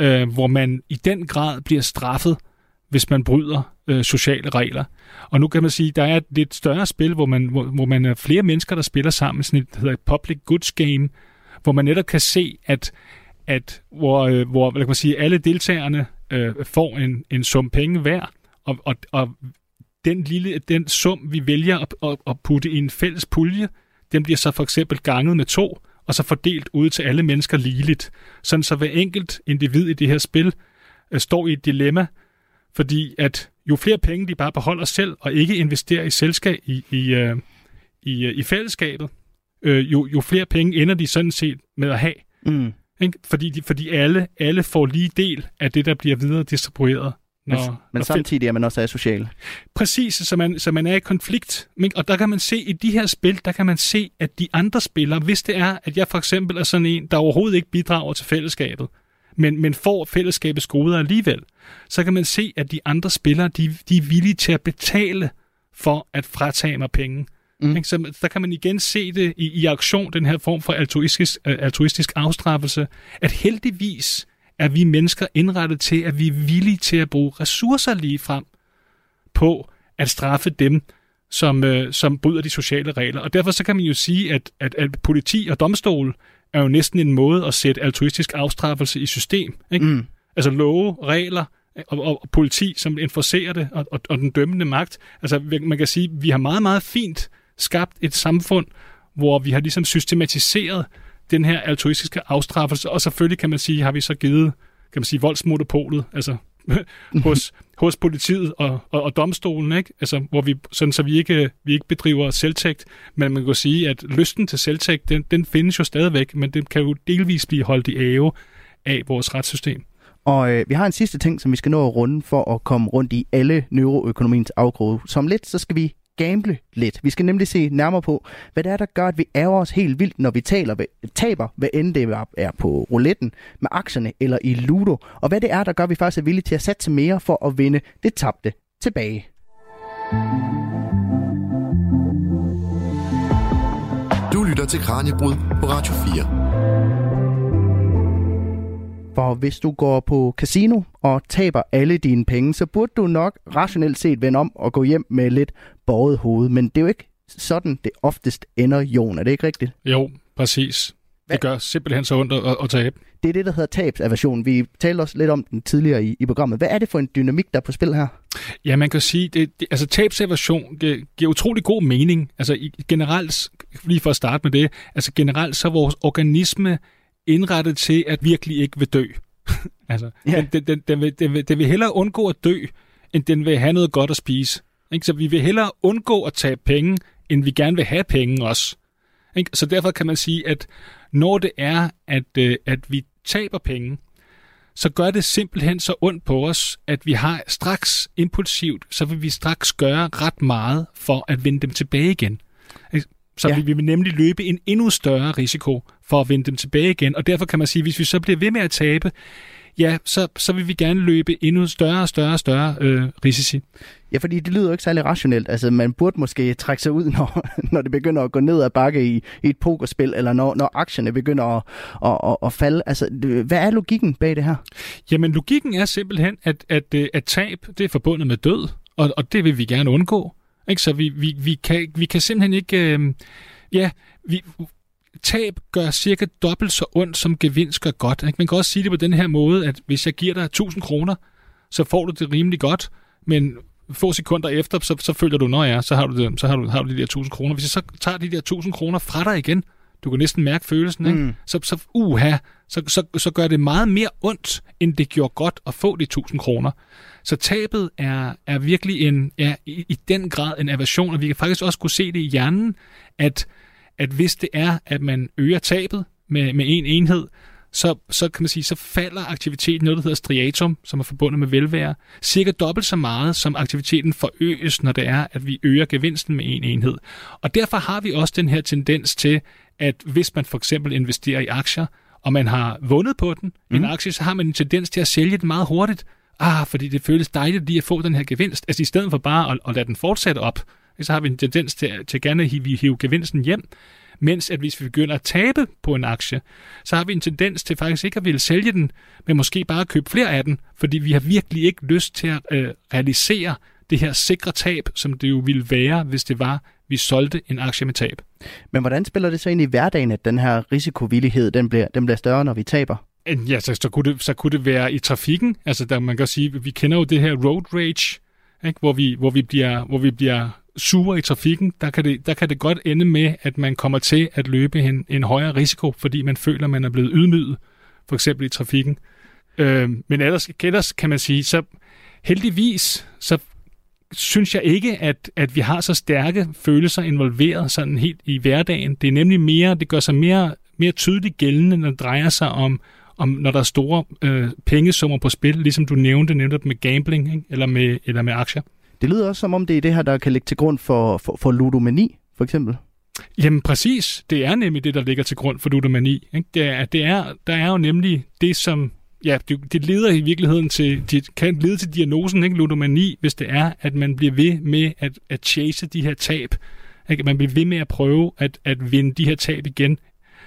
øh, hvor man i den grad bliver straffet, hvis man bryder øh, sociale regler. Og nu kan man sige, der er et lidt større spil, hvor man, hvor, hvor man er flere mennesker, der spiller sammen, sådan et, der hedder et public goods game, hvor man netop kan se, at, at hvor, øh, hvor hvad kan man sige, alle deltagerne øh, får en, en sum penge hver, og, og, og den lille den sum, vi vælger at, at, at putte i en fælles pulje, den bliver så for eksempel ganget med to, og så fordelt ud til alle mennesker ligeligt. Sådan så hver enkelt individ i det her spil øh, står i et dilemma, fordi at jo flere penge de bare beholder selv, og ikke investerer i selskab i, i, øh, i, øh, i fællesskabet, øh, jo, jo flere penge ender de sådan set med at have. Mm. Ikke? Fordi, de, fordi alle, alle får lige del af det, der bliver videre distribueret. Når, men, men samtidig er man også asocial. Præcis, så man, så man er i konflikt. Og der kan man se, i de her spil, der kan man se, at de andre spillere, hvis det er, at jeg for eksempel er sådan en, der overhovedet ikke bidrager til fællesskabet, men, men får fællesskabets goder alligevel, så kan man se, at de andre spillere, de, de er villige til at betale for at fratage mig penge. Mm. Så der kan man igen se det i, i aktion, den her form for altruistisk, uh, altruistisk afstraffelse, at heldigvis er vi mennesker indrettet til, at vi er villige til at bruge ressourcer lige frem på at straffe dem, som, uh, som bryder de sociale regler. Og derfor så kan man jo sige, at, at, at politi og domstol er jo næsten en måde at sætte altruistisk afstraffelse i system. Ikke? Mm. Altså love, regler og, og, og politi, som enforcerer det, og, og, og den dømmende magt. Altså man kan sige, vi har meget, meget fint skabt et samfund, hvor vi har ligesom systematiseret den her altruistiske afstraffelse, og selvfølgelig kan man sige, har vi så givet kan man sige, voldsmonopolet, altså hos, hos politiet og, og, og domstolen, ikke? Altså, hvor vi, sådan, så vi ikke, vi ikke bedriver selvtægt, men man kan sige, at lysten til selvtægt, den, den findes jo stadigvæk, men den kan jo delvis blive holdt i ave af vores retssystem. Og øh, vi har en sidste ting, som vi skal nå at runde for at komme rundt i alle neuroøkonomiens afgrøde. Som lidt, så skal vi gamble lidt. Vi skal nemlig se nærmere på, hvad det er, der gør, at vi ærger os helt vildt, når vi taler, taber, hvad end det er på rouletten, med aktierne eller i Ludo, og hvad det er, der gør, at vi faktisk er villige til at satse mere for at vinde det tabte tilbage. Du lytter til Kranjebrud på Radio 4. For hvis du går på casino og taber alle dine penge, så burde du nok rationelt set vende om og gå hjem med lidt borget hoved. Men det er jo ikke sådan, det oftest ender, Jon. Er det ikke rigtigt? Jo, præcis. Hvad? Det gør simpelthen så ondt at, at tabe. Det er det, der hedder tabsaversion. Vi talte også lidt om den tidligere i, i programmet. Hvad er det for en dynamik, der er på spil her? Ja, man kan sige, det, det, altså tabsaversion det giver utrolig god mening. Altså i, generelt, lige for at starte med det, altså generelt så er vores organisme indrettet til at virkelig ikke vil dø. altså, ja. den, den, den, vil, den, vil, den vil hellere undgå at dø, end den vil have noget godt at spise. Ikke? Så vi vil hellere undgå at tabe penge, end vi gerne vil have penge også. Ikke? Så derfor kan man sige, at når det er, at, øh, at vi taber penge, så gør det simpelthen så ondt på os, at vi har straks impulsivt, så vil vi straks gøre ret meget for at vinde dem tilbage igen. Så ja. vi vil nemlig løbe en endnu større risiko for at vinde dem tilbage igen, og derfor kan man sige, at hvis vi så bliver ved med at tabe, ja, så, så vil vi gerne løbe endnu større og større og større øh, risici. Ja, fordi det lyder jo ikke særlig rationelt. Altså, man burde måske trække sig ud, når, når det begynder at gå ned ad bakke i, i et pokerspil, eller når, når aktierne begynder at, at, at, at falde. Altså, hvad er logikken bag det her? Jamen, logikken er simpelthen, at, at, øh, at tab det er forbundet med død, og, og det vil vi gerne undgå. Ikke? Så vi, vi, vi, kan, vi kan simpelthen ikke... Øh, ja, vi, tab gør cirka dobbelt så ondt, som gevinst gør godt. Ikke? Man kan også sige det på den her måde, at hvis jeg giver dig 1000 kroner, så får du det rimelig godt, men få sekunder efter, så, så føler du, når ja, så har du, det, så har du, har du de der 1000 kroner. Hvis jeg så tager de der 1000 kroner fra dig igen, du kan næsten mærke følelsen, ikke? Mm. Så, så, uha, så, så, så gør det meget mere ondt, end det gjorde godt at få de 1000 kroner. Så tabet er, er virkelig en, ja, i, i den grad en aversion, og vi kan faktisk også kunne se det i hjernen, at, at hvis det er, at man øger tabet med, med en enhed, så, så kan man sige, så falder aktiviteten, noget der hedder striatum, som er forbundet med velvære, cirka dobbelt så meget, som aktiviteten forøges, når det er, at vi øger gevinsten med en enhed. Og derfor har vi også den her tendens til, at hvis man for eksempel investerer i aktier, og man har vundet på den, mm. en aktie, så har man en tendens til at sælge den meget hurtigt. Ah, fordi det føles dejligt lige at få den her gevinst. Altså i stedet for bare at, at lade den fortsætte op, så har vi en tendens til, til gerne at hive, hive gevinsten hjem. Mens at hvis vi begynder at tabe på en aktie, så har vi en tendens til faktisk ikke at ville sælge den, men måske bare at købe flere af den, fordi vi har virkelig ikke lyst til at øh, realisere det her sikre tab, som det jo ville være, hvis det var, vi solgte en aktie med tab. Men hvordan spiller det så ind i hverdagen, at den her risikovillighed, den bliver, den bliver større, når vi taber? Ja, så, så, kunne det, så kunne det være i trafikken. Altså, der man kan sige, vi kender jo det her road rage, ikke? Hvor, vi, hvor, vi bliver, hvor vi bliver sure i trafikken, der kan, det, der kan det godt ende med, at man kommer til at løbe en, en højere risiko, fordi man føler, man er blevet ydmyget, for eksempel i trafikken. Øh, men ellers, ellers kan man sige, så heldigvis, så synes jeg ikke, at, at vi har så stærke følelser involveret sådan helt i hverdagen. Det er nemlig mere, det gør sig mere, mere tydeligt gældende, når det drejer sig om, om når der er store øh, pengesummer på spil, ligesom du nævnte netop med gambling ikke? Eller, med, eller med aktier. Det lyder også som om, det er det her, der kan ligge til grund for, for, for ludomani, for eksempel. Jamen præcis, det er nemlig det, der ligger til grund for ludomani. Ikke? Det er, det er, der er jo nemlig det, som ja, det, det leder i virkeligheden til, det kan lede til diagnosen, ikke? ludomani, hvis det er, at man bliver ved med at, at chase de her tab. Ikke? Man bliver ved med at prøve at, at vinde de her tab igen.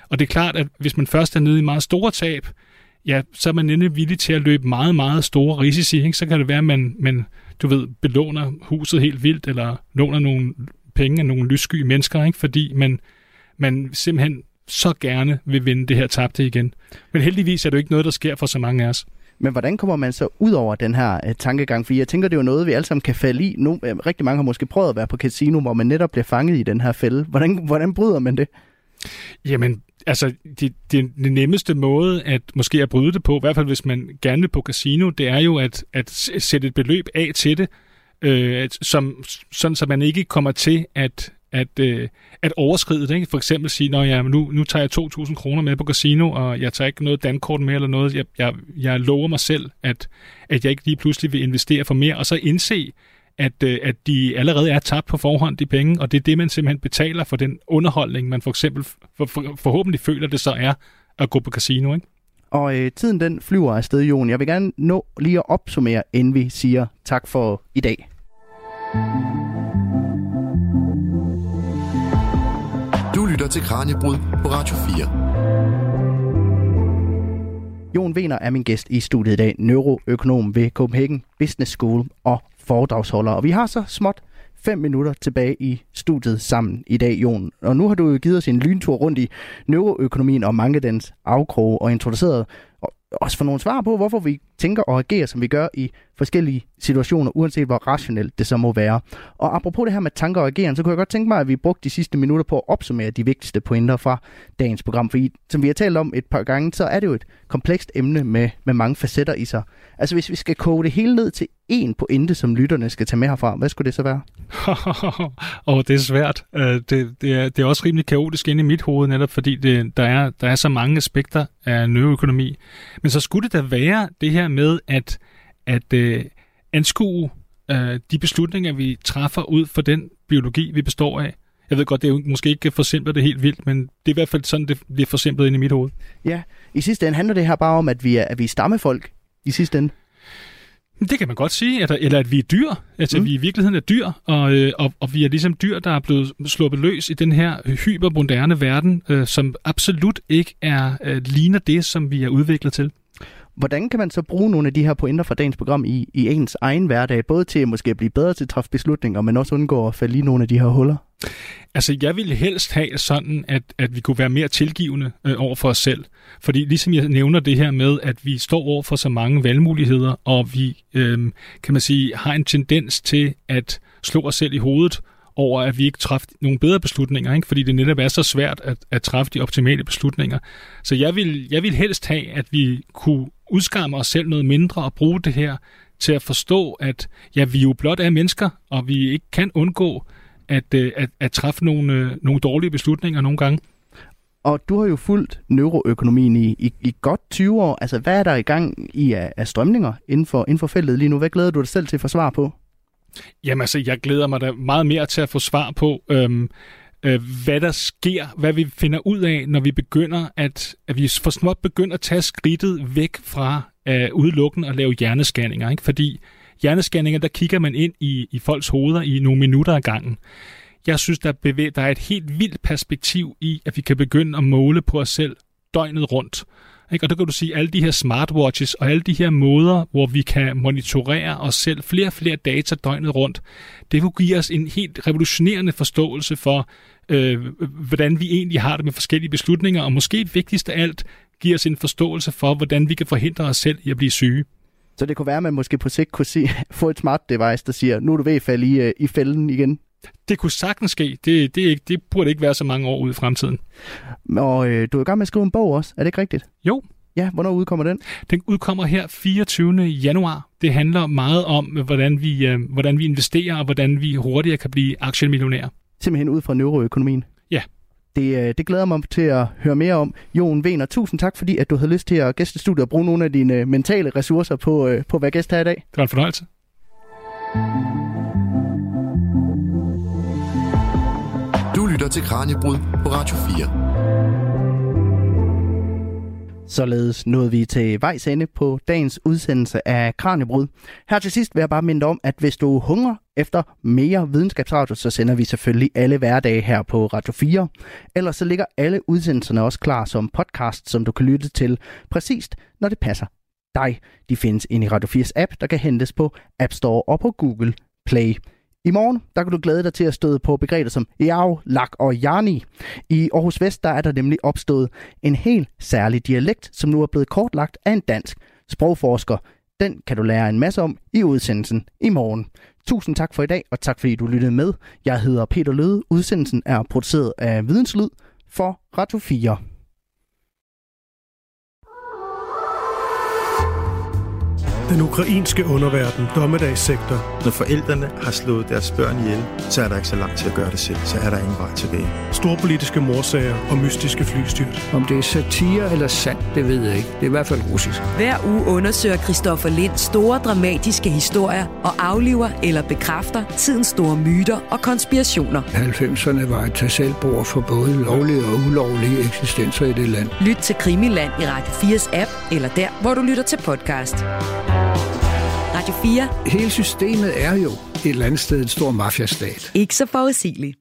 Og det er klart, at hvis man først er nede i meget store tab, ja, så er man endelig villig til at løbe meget, meget store risici. Ikke? Så kan det være, at man, man du ved, belåner huset helt vildt, eller låner nogle penge af nogle lyssky mennesker, ikke? fordi man, man simpelthen så gerne vil vinde det her tabte igen. Men heldigvis er det jo ikke noget, der sker for så mange af os. Men hvordan kommer man så ud over den her uh, tankegang? For jeg tænker, det er jo noget, vi alle sammen kan falde i. Nu, uh, rigtig mange har måske prøvet at være på casino, hvor man netop bliver fanget i den her fælde. Hvordan, hvordan bryder man det? Jamen, altså, det, det, det nemmeste måde at måske at bryde det på, i hvert fald hvis man gerne vil på casino, det er jo at, at sætte et beløb af til det, øh, som, sådan så man ikke kommer til at, at, øh, at overskride det. Ikke? For eksempel sige, at ja, nu, nu tager jeg 2.000 kroner med på casino, og jeg tager ikke noget dankort med eller noget. Jeg, jeg, jeg lover mig selv, at, at jeg ikke lige pludselig vil investere for mere, og så indse, at, øh, at de allerede er tabt på forhånd, de penge, og det er det, man simpelthen betaler for den underholdning, man for eksempel for, for, forhåbentlig føler, det så er at gå på casino, ikke? Og øh, tiden den flyver afsted, Jon. Jeg vil gerne nå lige at opsummere, inden vi siger tak for i dag. Mm. Lytter til Kranjebrud på Radio 4. Jon Vener er min gæst i studiet i dag, neuroøkonom ved Copenhagen Business School og foredragsholder. Og vi har så småt fem minutter tilbage i studiet sammen i dag, Jon. Og nu har du givet os en lyntur rundt i neuroøkonomien og mange dens afkroge og introduceret også få nogle svar på, hvorfor vi tænker og agerer, som vi gør i forskellige situationer, uanset hvor rationelt det så må være. Og apropos det her med tanker og ageren, så kunne jeg godt tænke mig, at vi brugte de sidste minutter på at opsummere de vigtigste pointer fra dagens program. Fordi som vi har talt om et par gange, så er det jo et komplekst emne med, med mange facetter i sig. Altså hvis vi skal koge det hele ned til én pointe, som lytterne skal tage med herfra, hvad skulle det så være? og oh, det er svært. Uh, det, det, er, det er også rimelig kaotisk inde i mit hoved, netop fordi det, der, er, der er så mange aspekter af neuroøkonomi. Men så skulle det da være det her med at, at uh, anskue uh, de beslutninger, vi træffer ud for den biologi, vi består af. Jeg ved godt, det er måske ikke forsimplet det helt vildt, men det er i hvert fald sådan, det bliver forsimplet ind i mit hoved. Ja, i sidste ende handler det her bare om, at vi er, at vi er stammefolk i sidste ende. Det kan man godt sige, at, eller at vi er dyr, altså mm. vi i virkeligheden er dyr, og, øh, og, og vi er ligesom dyr, der er blevet sluppet løs i den her hypermoderne verden, øh, som absolut ikke er øh, ligner det, som vi er udviklet til. Hvordan kan man så bruge nogle af de her pointer fra dagens program i, i ens egen hverdag, både til at måske blive bedre til at træffe beslutninger, men også undgå at falde i nogle af de her huller? Altså, jeg ville helst have sådan, at, at vi kunne være mere tilgivende øh, over for os selv. Fordi ligesom jeg nævner det her med, at vi står over for så mange valgmuligheder, og vi, øh, kan man sige, har en tendens til at slå os selv i hovedet over, at vi ikke træffer nogle bedre beslutninger, ikke? fordi det netop er så svært at, at træffe de optimale beslutninger. Så jeg vil, jeg vil helst have, at vi kunne udskamme os selv noget mindre og bruge det her til at forstå, at ja, vi jo blot er mennesker, og vi ikke kan undgå at, øh, at, at træffe nogle, øh, nogle dårlige beslutninger nogle gange. Og du har jo fulgt neuroøkonomien i, i, i godt 20 år. Altså, hvad er der i gang i af, af strømninger inden for, inden for feltet lige nu? Hvad glæder du dig selv til at få svar på? Jamen altså, jeg glæder mig da meget mere til at få svar på, øhm, øh, hvad der sker, hvad vi finder ud af, når vi begynder at, at vi for småt begynder at tage skridtet væk fra øh, udelukkende at lave hjernescanninger. Ikke? Fordi hjernescanninger, der kigger man ind i, i folks hoveder i nogle minutter ad gangen. Jeg synes, der, bevæger, der er et helt vildt perspektiv i, at vi kan begynde at måle på os selv døgnet rundt. Ikke? Og der kan du sige, alle de her smartwatches og alle de her måder, hvor vi kan monitorere os selv flere og flere data døgnet rundt, det vil give os en helt revolutionerende forståelse for, øh, hvordan vi egentlig har det med forskellige beslutninger, og måske vigtigst af alt, giver os en forståelse for, hvordan vi kan forhindre os selv i at blive syge. Så det kunne være, at man måske på sigt kunne sige, få et smart device, der siger, nu er du ved at falde i, øh, i fælden igen. Det kunne sagtens ske. Det, det, ikke, det burde ikke være så mange år ude i fremtiden. Og øh, du er i gang med at skrive en bog også, er det ikke rigtigt? Jo. Ja, hvornår udkommer den? Den udkommer her 24. januar. Det handler meget om, hvordan vi, øh, hvordan vi investerer, og hvordan vi hurtigere kan blive aktiemillionærer. Simpelthen ud fra neuroøkonomien? Det, øh, det glæder mig til at høre mere om. Jon Wiener, tusind tak, fordi at du havde lyst til at gæste studiet og bruge nogle af dine mentale ressourcer på, øh, på at være gæst her i dag. Det var en fornøjelse. Du lytter til Kranjebrud på Radio 4. Således nåede vi til vejs ende på dagens udsendelse af Kranjebrud. Her til sidst vil jeg bare minde om, at hvis du hungrer efter mere videnskabsradio, så sender vi selvfølgelig alle hverdage her på Radio 4. Ellers så ligger alle udsendelserne også klar som podcast, som du kan lytte til præcist, når det passer dig. De findes inde i Radio 4's app, der kan hentes på App Store og på Google Play. I morgen, der kan du glæde dig til at støde på begreber som Eau, Lak og Jani. I Aarhus Vest, der er der nemlig opstået en helt særlig dialekt, som nu er blevet kortlagt af en dansk sprogforsker. Den kan du lære en masse om i udsendelsen i morgen. Tusind tak for i dag, og tak fordi du lyttede med. Jeg hedder Peter Løde. Udsendelsen er produceret af Videnslyd for Radio 4. Den ukrainske underverden, dommedagssektor. Når forældrene har slået deres børn ihjel, så er der ikke så langt til at gøre det selv. Så er der ingen vej tilbage. Storpolitiske morsager og mystiske flystyrt. Om det er satire eller sandt, det ved jeg ikke. Det er i hvert fald russisk. Hver uge undersøger Christoffer Lind store dramatiske historier og afliver eller bekræfter tidens store myter og konspirationer. 90'erne var et tag for både lovlige og ulovlige eksistenser i det land. Lyt til Krimiland i Radio 4's app, eller der, hvor du lytter til podcast. Radio 4. Hele systemet er jo et eller andet sted en stor mafiastat. Ikke så forudsigeligt.